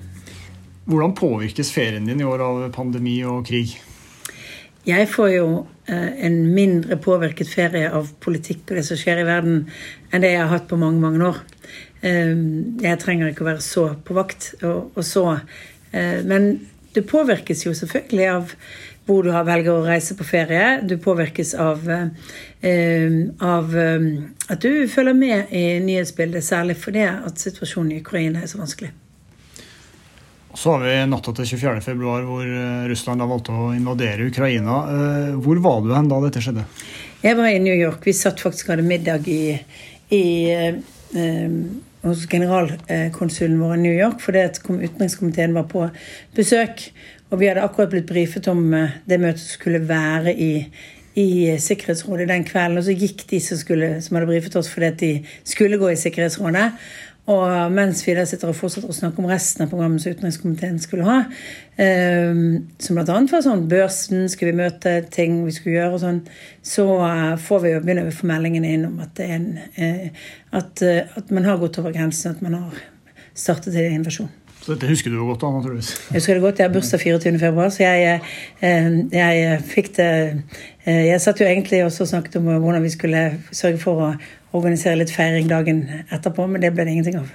Hvordan påvirkes ferien din i år av pandemi og krig? Jeg får jo eh, en mindre påvirket ferie av politikk og det som skjer i verden, enn det jeg har hatt på mange, mange år. Eh, jeg trenger ikke å være så på vakt og, og så eh, Men det påvirkes jo selvfølgelig av hvor du har velger å reise på ferie. Du påvirkes av, av at du følger med i nyhetsbildet, særlig fordi at situasjonen i Ukraina er så vanskelig. Så har vi natta til 24.2, hvor eh, Russland da valgte å invadere Ukraina. Eh, hvor var du hen da dette skjedde? Jeg var i New York. Vi satt faktisk og hadde middag i, i eh, hos generalkonsulen vår i New York fordi utenrikskomiteen var på besøk. Og vi hadde akkurat blitt brifet om eh, det møtet som skulle være i, i Sikkerhetsrådet den kvelden. Og så gikk de som, skulle, som hadde brifet oss fordi at de skulle gå i Sikkerhetsrådet. Og mens vi da sitter og fortsetter å snakke om resten av programmet som utenrikskomiteen skulle ha, eh, som bl.a. var sånn børsen, skulle vi møte ting vi skulle gjøre og sånn, så uh, får vi jo begynne å få meldingene inn om at, det er en, eh, at, uh, at man har gått over grensen, at man har startet en invasjon. Så dette husker du jo godt, da, naturligvis. Jeg husker det godt. Jeg har bursdag 24.2, så jeg, jeg, fikk det Jeg satt jo egentlig også og snakket om hvordan vi skulle sørge for å organisere litt feiring dagen etterpå, men det ble det ingenting av.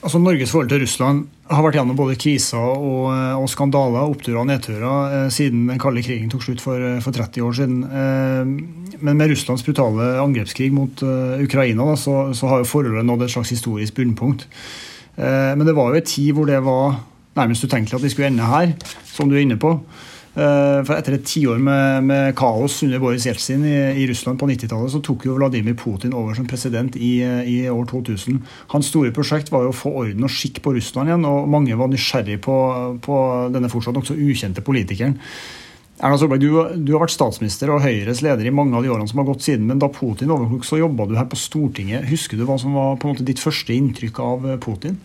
Altså Norges forhold til Russland har vært gjennom både kriser og, og skandaler, oppturer og nedturer, eh, siden den kalde krigen tok slutt for, for 30 år siden. Eh, men med Russlands brutale angrepskrig mot eh, Ukraina da, så, så, har jo forholdet nådd et slags historisk bunnpunkt. Eh, men det var jo en tid hvor det var nærmest utenkelig at vi skulle ende her, som du er inne på. Eh, for Etter et tiår med, med kaos under Boris Jeltsin i, i Russland på 90-tallet, så tok jo Vladimir Putin over som president i, i, år 2000. Hans store prosjekt var jo å få orden og skikk på Russland igjen, og mange var nysgjerrig på, på denne fortsatt nokså ukjente politikeren. Erna Solberg, du, du, har vært statsminister og Høyres leder i mange av de årene som har gått siden. Men da Putin overtok, så jobba du her på Stortinget. Husker du hva som var på en måte ditt første inntrykk av Putin?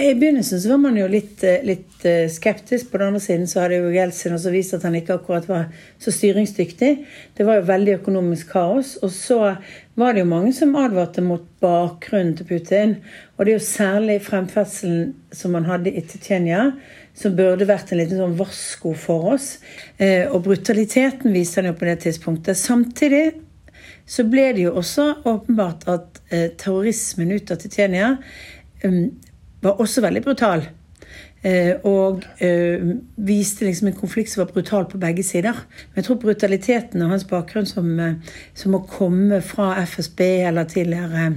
I begynnelsen så var man jo litt, eh, litt, eh, skeptisk. På den andre siden så hadde jo Jeltsin også vist at han ikke akkurat var så styringsdyktig. Det var jo veldig økonomisk kaos. Og så var det jo mange som advarte mot bakgrunnen til Putin. Og det er jo særlig fremferdselen som man hadde i Tsjetsjenia, som burde vært en liten sånn varsko for oss. Eh, og brutaliteten viste han jo på det tidspunktet. Samtidig så ble det jo også åpenbart at terrorismen ut av Tsjetsjenia um, var også veldig brutal. Eh, og eh, viste liksom en konflikt som var brutal på begge sider. Men jeg tror brutaliteten og hans bakgrunn som, eh, som å komme fra FSB eller tidligere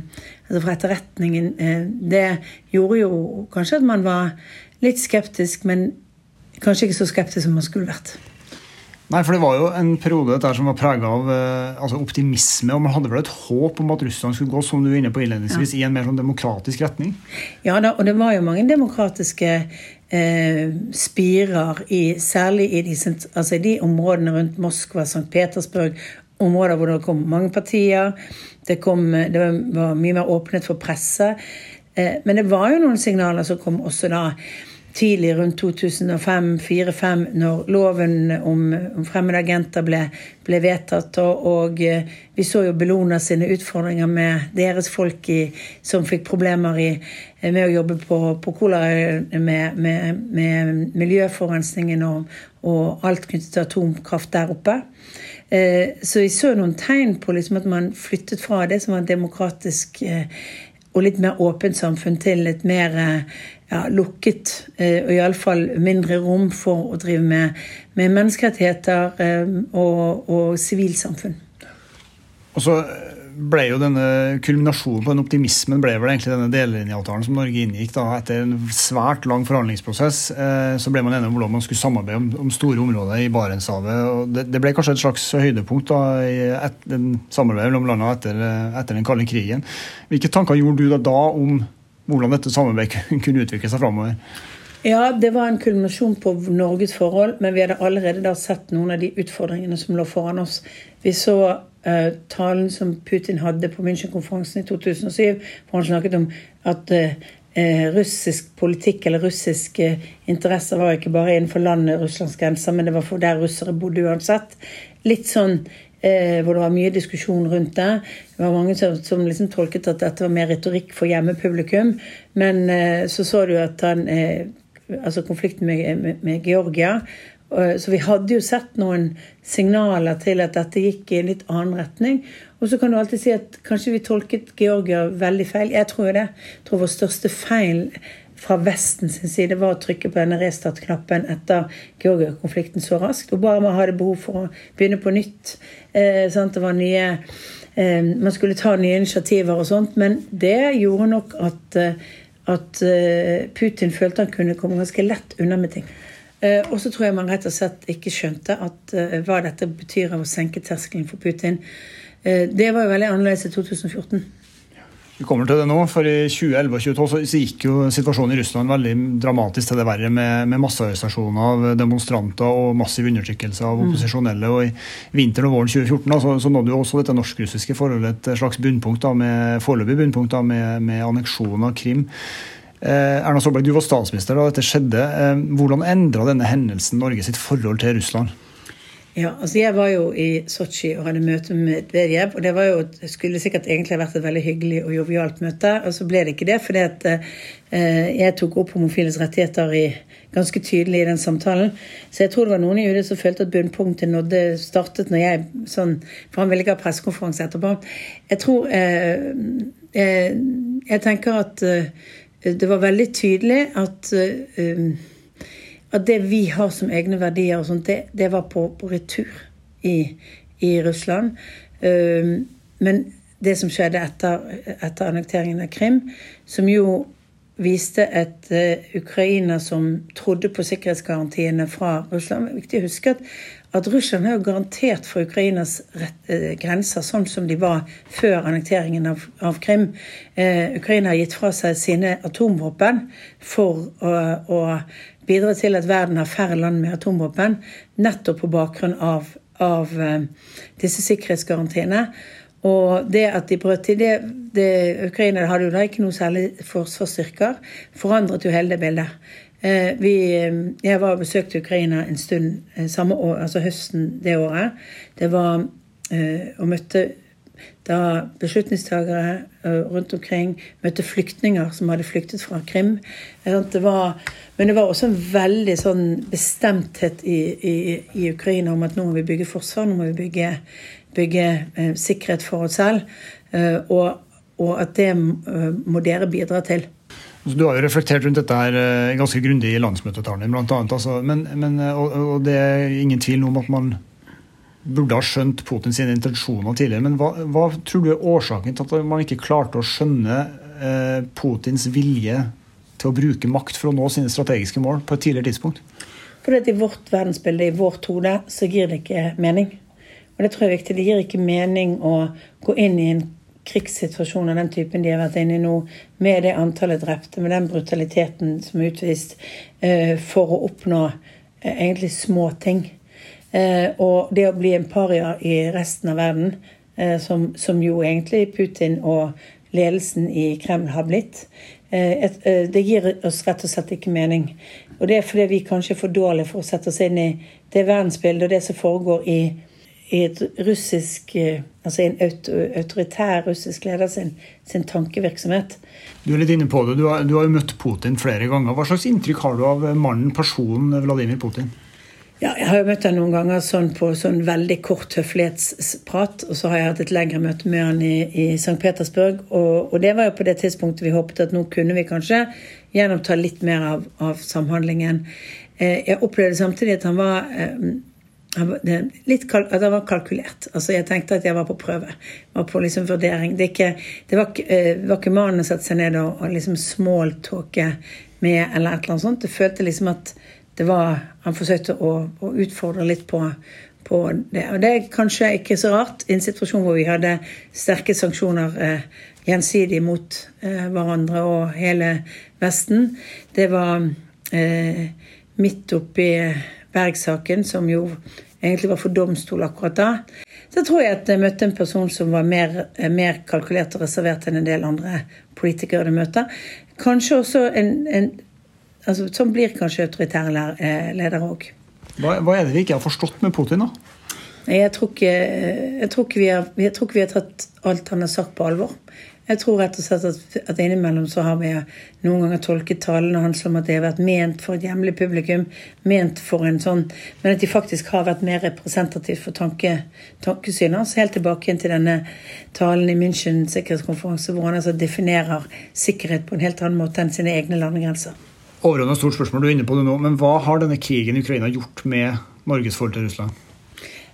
altså fra etterretningen, det gjorde jo kanskje at man var litt skeptisk, men kanskje ikke så skeptisk som man skulle vært. Nei, for Det var jo en periode der som var prega av eh, altså optimisme. og Man hadde vel et håp om at Russland skulle gå som du var inne på innledningsvis, ja. i en mer sånn demokratisk retning? Ja, da, og det var jo mange demokratiske eh, spirer, i, særlig i de, altså i de, områdene rundt Moskva, St. Petersburg. Områder hvor det kom mange partier. Det, kom, det var, var mye mer åpnet for presse. Eh, men det var jo noen signaler som kom også da tidlig rundt 2005-2005, når loven om, om fremmede agenter ble, ble vedtatt. Og, og, eh, vi så jo Bellona sine utfordringer med deres folk i, som fikk problemer i, eh, med å jobbe på, på Kolari med, med, med miljøforurensningen og, og, alt knyttet til atomkraft der oppe. Eh, så vi så noen tegn på liksom at man flyttet fra det som var demokratisk og litt mer åpent samfunn til et mer ja, lukket, eh, og iallfall mindre rom for å drive med, med menneskerettigheter eh, og, og sivilsamfunn. Og så ble jo denne Kulminasjonen på den optimismen ble vel egentlig denne delelinjeavtalen som Norge inngikk. da, Etter en svært lang forhandlingsprosess eh, så ble man enig om hvordan man skulle samarbeide om, om store områder i Barentshavet. og det, det, ble kanskje et slags høydepunkt da, i et, samarbeidet mellom landene etter, etter, den kalde krigen. Hvilke tanker gjorde du da, da om hvordan dette samarbeidet kunne utvikle seg framover? Ja, det var en kulminasjon på Norges forhold, men vi hadde allerede da sett noen av de utfordringene som lå foran oss. Vi så uh, talen som Putin hadde på München-konferansen i 2007, hvor han snakket om at uh, russisk politikk eller russiske interesser var ikke bare innenfor landet Russlands grenser, men det var for der russere bodde uansett. Litt sånn eh, hvor det var mye diskusjon rundt det. Det var mange som, som liksom tolket at dette var mer retorikk for hjemmepublikum. Men eh, så så du at han eh, Altså konflikten med, med, med Georgia så vi hadde jo sett noen signaler til at dette gikk i en litt annen retning. Og så kan du alltid si at kanskje vi tolket Georgia veldig feil. Jeg tror det. Jeg tror vår største feil fra Vesten sin side var å trykke på denne restart-knappen etter Georgia-konflikten så raskt. Obama hadde behov for å begynne på nytt. Eh, det var nye eh, Man skulle ta nye initiativer og sånt. Men det gjorde nok at, eh, at eh, Putin følte han kunne komme ganske lett unna med ting. Eh, og så tror jeg man rett og slett ikke skjønte at, hva dette betyr av å senke terskelen for Putin. Det var jo veldig annerledes i 2014. Vi kommer til det nå, for I 2011 og 2012 så gikk jo situasjonen i Russland veldig dramatisk til det verre, med, med massearrestasjoner av demonstranter og massiv undertrykkelse av mm. opposisjonelle. og I vinteren og våren 2014 da, så, så nådde jo også dette norsk-russiske forholdet et slags bunnpunkt, da, med foreløpig bunnpunkt da, med, med anneksjon av Krim. Eh, Erna Solberg, du var statsminister da dette skjedde. Eh, hvordan endra denne hendelsen Norge sitt forhold til Russland? Ja, altså Jeg var jo i Sotsji og hadde møte med Medvedev. Og det var jo, skulle sikkert egentlig vært et veldig hyggelig og jovialt møte. Og så ble det ikke det, fordi at eh, jeg tok opp homofiles rettigheter i, ganske tydelig i den samtalen. Så jeg tror det var noen i UD som følte at bunnpunktet nådde startet når jeg sånn For han ville ikke ha pressekonferanse etterpå. Jeg tror eh, jeg, jeg, tenker at eh, det var veldig tydelig at eh, at det vi har som egne verdier, og sånt, det, det var på, på retur i, i Russland. Men det som skjedde etter, etter annekteringen av Krim, som jo viste et uh, Ukraina som trodde på sikkerhetsgarantiene fra Russland. Det er viktig å huske at, at Russland har jo garantert for Ukrainas rett, uh, grenser sånn som de var før annekteringen av, av Krim. Uh, Ukraina har gitt fra seg sine atomvåpen for å bidra til at verden har færre land med atomvåpen, nettopp på bakgrunn av, av disse sikkerhetsgarantiene. Og det at de brøt til det, det Ukraina hadde jo da ikke noe særlig forsvarsstyrker, forandret jo hele det bildet. Eh, vi, eh, jeg var og besøkte Ukraina en stund eh, år, altså høsten det året. Det var og møtte da beslutningstagere rundt omkring møtte flyktninger som hadde flyktet fra Krim. Det var, men det var også en veldig sånn bestemthet i, i, i Ukraina om at nå må vi bygge forsvar, nå må vi bygge bygge eh, sikkerhet for oss selv. Eh, og, og, at det eh, må dere bidra til. Du har jo reflektert rundt dette her ganske grundig i landsmøtetalen din, bl.a. Altså, men, men, og, og, det er ingen tvil om at man burde ha skjønt Putins intensjoner tidligere. Men hva, hva, tror du er årsaken til at man ikke klarte å skjønne eh, Putins vilje til å bruke makt for å nå sine strategiske mål på et tidligere tidspunkt? Fordi I vårt verdensbilde, i vårt hode, så gir det ikke mening. Og det tror jeg er viktig. Det gir ikke mening å gå inn i en krigssituasjon av den typen de har vært inne i nå, med det antallet drepte, med den brutaliteten som er utvist, eh, for å oppnå eh, egentlig små ting. Eh, og det å bli en paria i resten av verden, som, som jo egentlig Putin og ledelsen i Kreml har blitt, det gir oss rett og slett ikke mening. Og det er fordi vi kanskje er for dårlige for å sette oss inn i det verdensbildet og det som foregår i i et russisk eh, Altså en autoritær russisk leder sin, sin, tankevirksomhet. Du er litt inne på det. Du har, du har møtt Putin flere ganger. Hva slags inntrykk har du av mannen, personen Vladimir Putin? Ja, jeg har jo møtt han noen ganger sånn på sånn veldig kort høflighetsprat. Og så har jeg hatt et lengre møte med han i, i St. Petersburg. Og, og, det var jo på det tidspunktet vi håpet at nå kunne vi kanskje gjennomta litt mer av, av samhandlingen. Eh, jeg opplevde samtidig at han var eh, litt at han var kalkulert. Altså Jeg tenkte at jeg var på prøve. Var på liksom vurdering. Det, ikke, det var, eh, var, ikke mannen å sette seg ned og, og liksom smalltalke med, eller et eller annet sånt. Det følte liksom at det var Han forsøkte å, å utfordre litt på, på, det. Og det er kanskje ikke så rart i en situasjon hvor vi hadde sterke sanksjoner eh, gjensidig mot eh, hverandre og hele Vesten. Det var eh, midt oppi Berg-saken, som jo egentlig var for domstol akkurat da. Så tror jeg at jeg møtte en person som var mer, mer kalkulert og reservert enn en del andre politikere du møter. Kanskje også en, en altså, Sånn blir kanskje autoritære eh, ledere òg. Hva, hva, er det vi ikke har forstått med Putin, da? Jeg tror ikke, jeg tror vi, har, jeg tror ikke vi har tatt alt han har sagt, på alvor. Jeg tror rett og slett at, at innimellom så har vi noen ganger tolket talene hans som at det har vært ment for et hjemlig publikum, ment for en sånn Men at de faktisk har vært mer representativt for tanke, tankesynet hans. Helt tilbake til denne talen i München sikkerhetskonferanse, hvor han altså definerer sikkerhet på en helt annen måte enn sine egne landegrenser. Overordnet stort spørsmål, du er inne på det nå, men hva har denne krigen i Ukraina gjort med Norges forhold til Russland?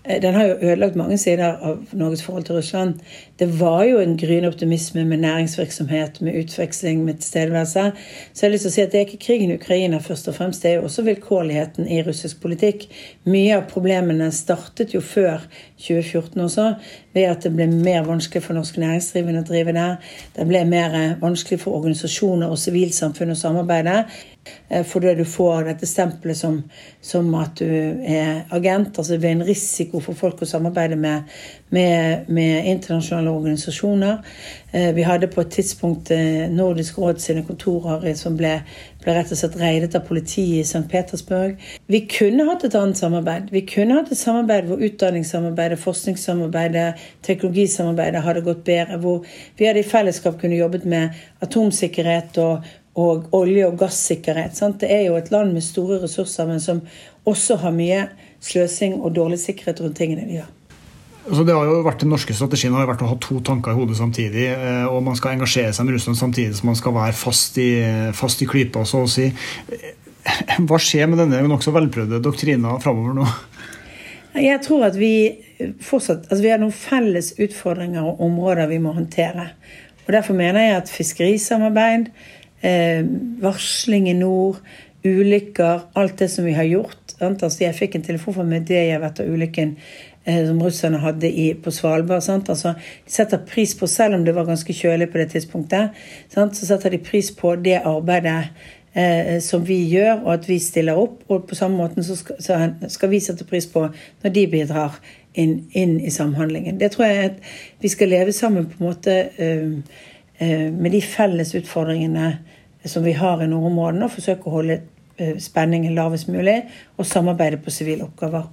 Eh, den har jo ødelagt mange sider av Norges forhold til Russland. Det var jo en gryende optimisme med næringsvirksomhet, med utveksling, med tilstedeværelse. Så jeg har lyst til å si at det er ikke krigen i Ukraina først og fremst, det er jo også vilkårligheten i russisk politikk. Mye av problemene startet jo før 2014 også, ved at det ble mer vanskelig for norske næringsdrivende å drive der. Det ble mer vanskelig for organisasjoner og sivilsamfunn å samarbeide. Eh, fordi du får dette stempelet som, som, at du er agent. altså Det blir en risiko for folk å samarbeide med, med, med internasjonale organisasjoner. Eh, vi hadde på et tidspunkt eh, Nordisk råd sine kontorer som ble, ble rett og slett reidet av politiet i St. Petersburg. Vi kunne hatt et annet samarbeid. Vi kunne hatt et samarbeid hvor utdanningssamarbeidet, forskningssamarbeidet, teknologisamarbeidet hadde gått bedre. Hvor vi hadde i fellesskap kunne jobbet med atomsikkerhet og og olje- og gassikkerhet. Sant? Det er jo et land med store ressurser, men som også har mye sløsing og dårlig sikkerhet rundt tingene de gjør. Altså det har jo vært Den norske strategien har vært å ha to tanker i hodet samtidig. Eh, og Man skal engasjere seg med Russland samtidig som man skal være fast i, fast i klypa, så å si. Hva skjer med denne nokså velprøvde doktrina framover nå? Jeg tror at vi fortsatt altså Vi har noen felles utfordringer og områder vi må håndtere. Og Derfor mener jeg at fiskerisamarbeid, eh, varsling i nord, ulykker, alt det som vi har gjort. Altså, jeg fikk en telefon fra Medejev etter ulykken eh, som russerne hadde i, på Svalbard. Altså, de setter pris på, Selv om det var ganske kjølig på det tidspunktet, sant? så setter de pris på det arbeidet eh, som vi gjør, og at vi stiller opp. Og på samme måte så skal, så skal vi sette pris på når de bidrar inn, inn, i samhandlingen. Det tror jeg at vi skal leve sammen på en måte eh, eh, med de felles utfordringene som vi har i nordområdene, og forsøke å holde Eh, spenningen lavest mulig, og samarbeide på sivile oppgaver.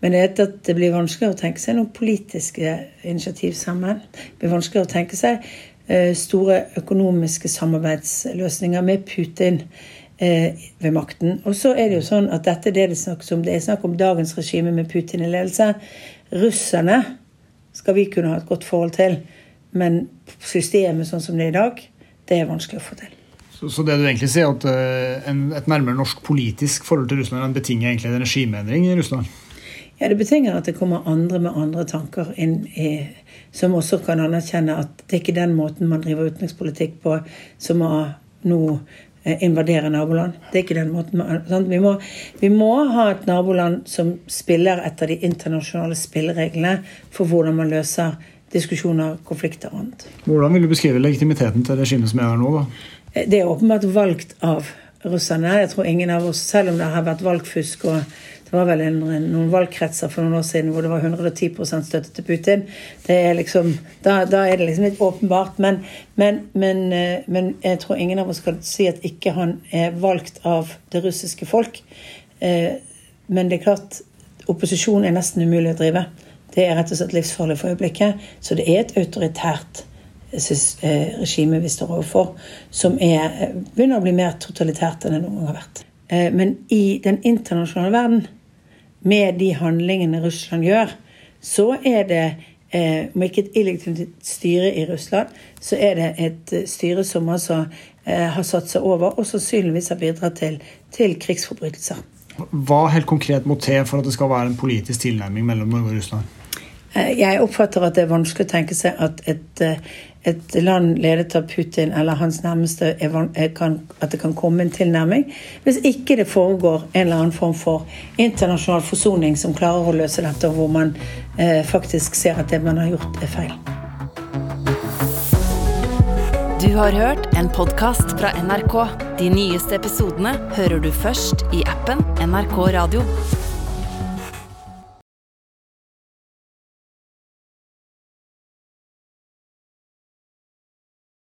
Men det, at det blir vanskeligere å tenke seg noen politiske initiativ sammen. Det blir vanskeligere å tenke seg eh, store økonomiske samarbeidsløsninger med Putin eh, ved makten. Og så er det jo sånn at dette er det det snakkes om. Det er snakk om dagens regime med Putin i ledelse. Russerne skal vi kunne ha et godt forhold til, men systemet sånn som det er i dag, det er vanskelig å få til. Så, så, det du egentlig sier, at uh, en, et nærmere norsk politisk forhold til Russland betinger egentlig en regimeendring i Russland? Ja, det betinger at det kommer andre med andre tanker inn i Som også kan anerkjenne at det er ikke den måten man driver utenrikspolitikk på som å nå eh, invadere naboland. Det er ikke den måten man, vi, må, vi må ha et naboland som spiller etter de internasjonale spillereglene for hvordan man løser diskusjoner, konflikter og annet. Hvordan vil du beskrive legitimiteten til regimet som er her nå? da? Det er åpenbart valgt av russerne. Jeg tror ingen av oss, Selv om det har vært valgfusk og det var vel en, noen valgkretser for noen år siden hvor det var 110 støtte til Putin. Er liksom, da, da, er det liksom litt åpenbart. Men, men, men, eh, men, jeg tror ingen av oss skal si at ikke han er valgt av det russiske folk. Eh, men det er klart, opposisjon er nesten umulig å drive. Det er rett og slett livsfarlig for øyeblikket. Så det er et autoritært Eh, regime vi står overfor, som er, eh, begynner å bli mer totalitært enn det noen gang har vært. Eh, men i den internasjonale verden, med de handlingene Russland gjør, så er det om ikke et illegitimt styre i Russland, så er det et styre som altså har satt seg over og sannsynligvis har bidratt til, til krigsforbrytelser. Hva helt konkret må til for at det skal være en politisk tilnærming mellom Norge og Russland? Jeg oppfatter at det er vanskelig å tenke seg at et, et land ledet av Putin eller hans nærmeste kan, at det kan komme en tilnærming. Hvis ikke det foregår en eller annen form for internasjonal forsoning som klarer å løse dette, og hvor man eh, faktisk ser at det man har gjort, er feil. Du har hørt en podkast fra NRK. De nyeste episodene hører du først i appen NRK Radio.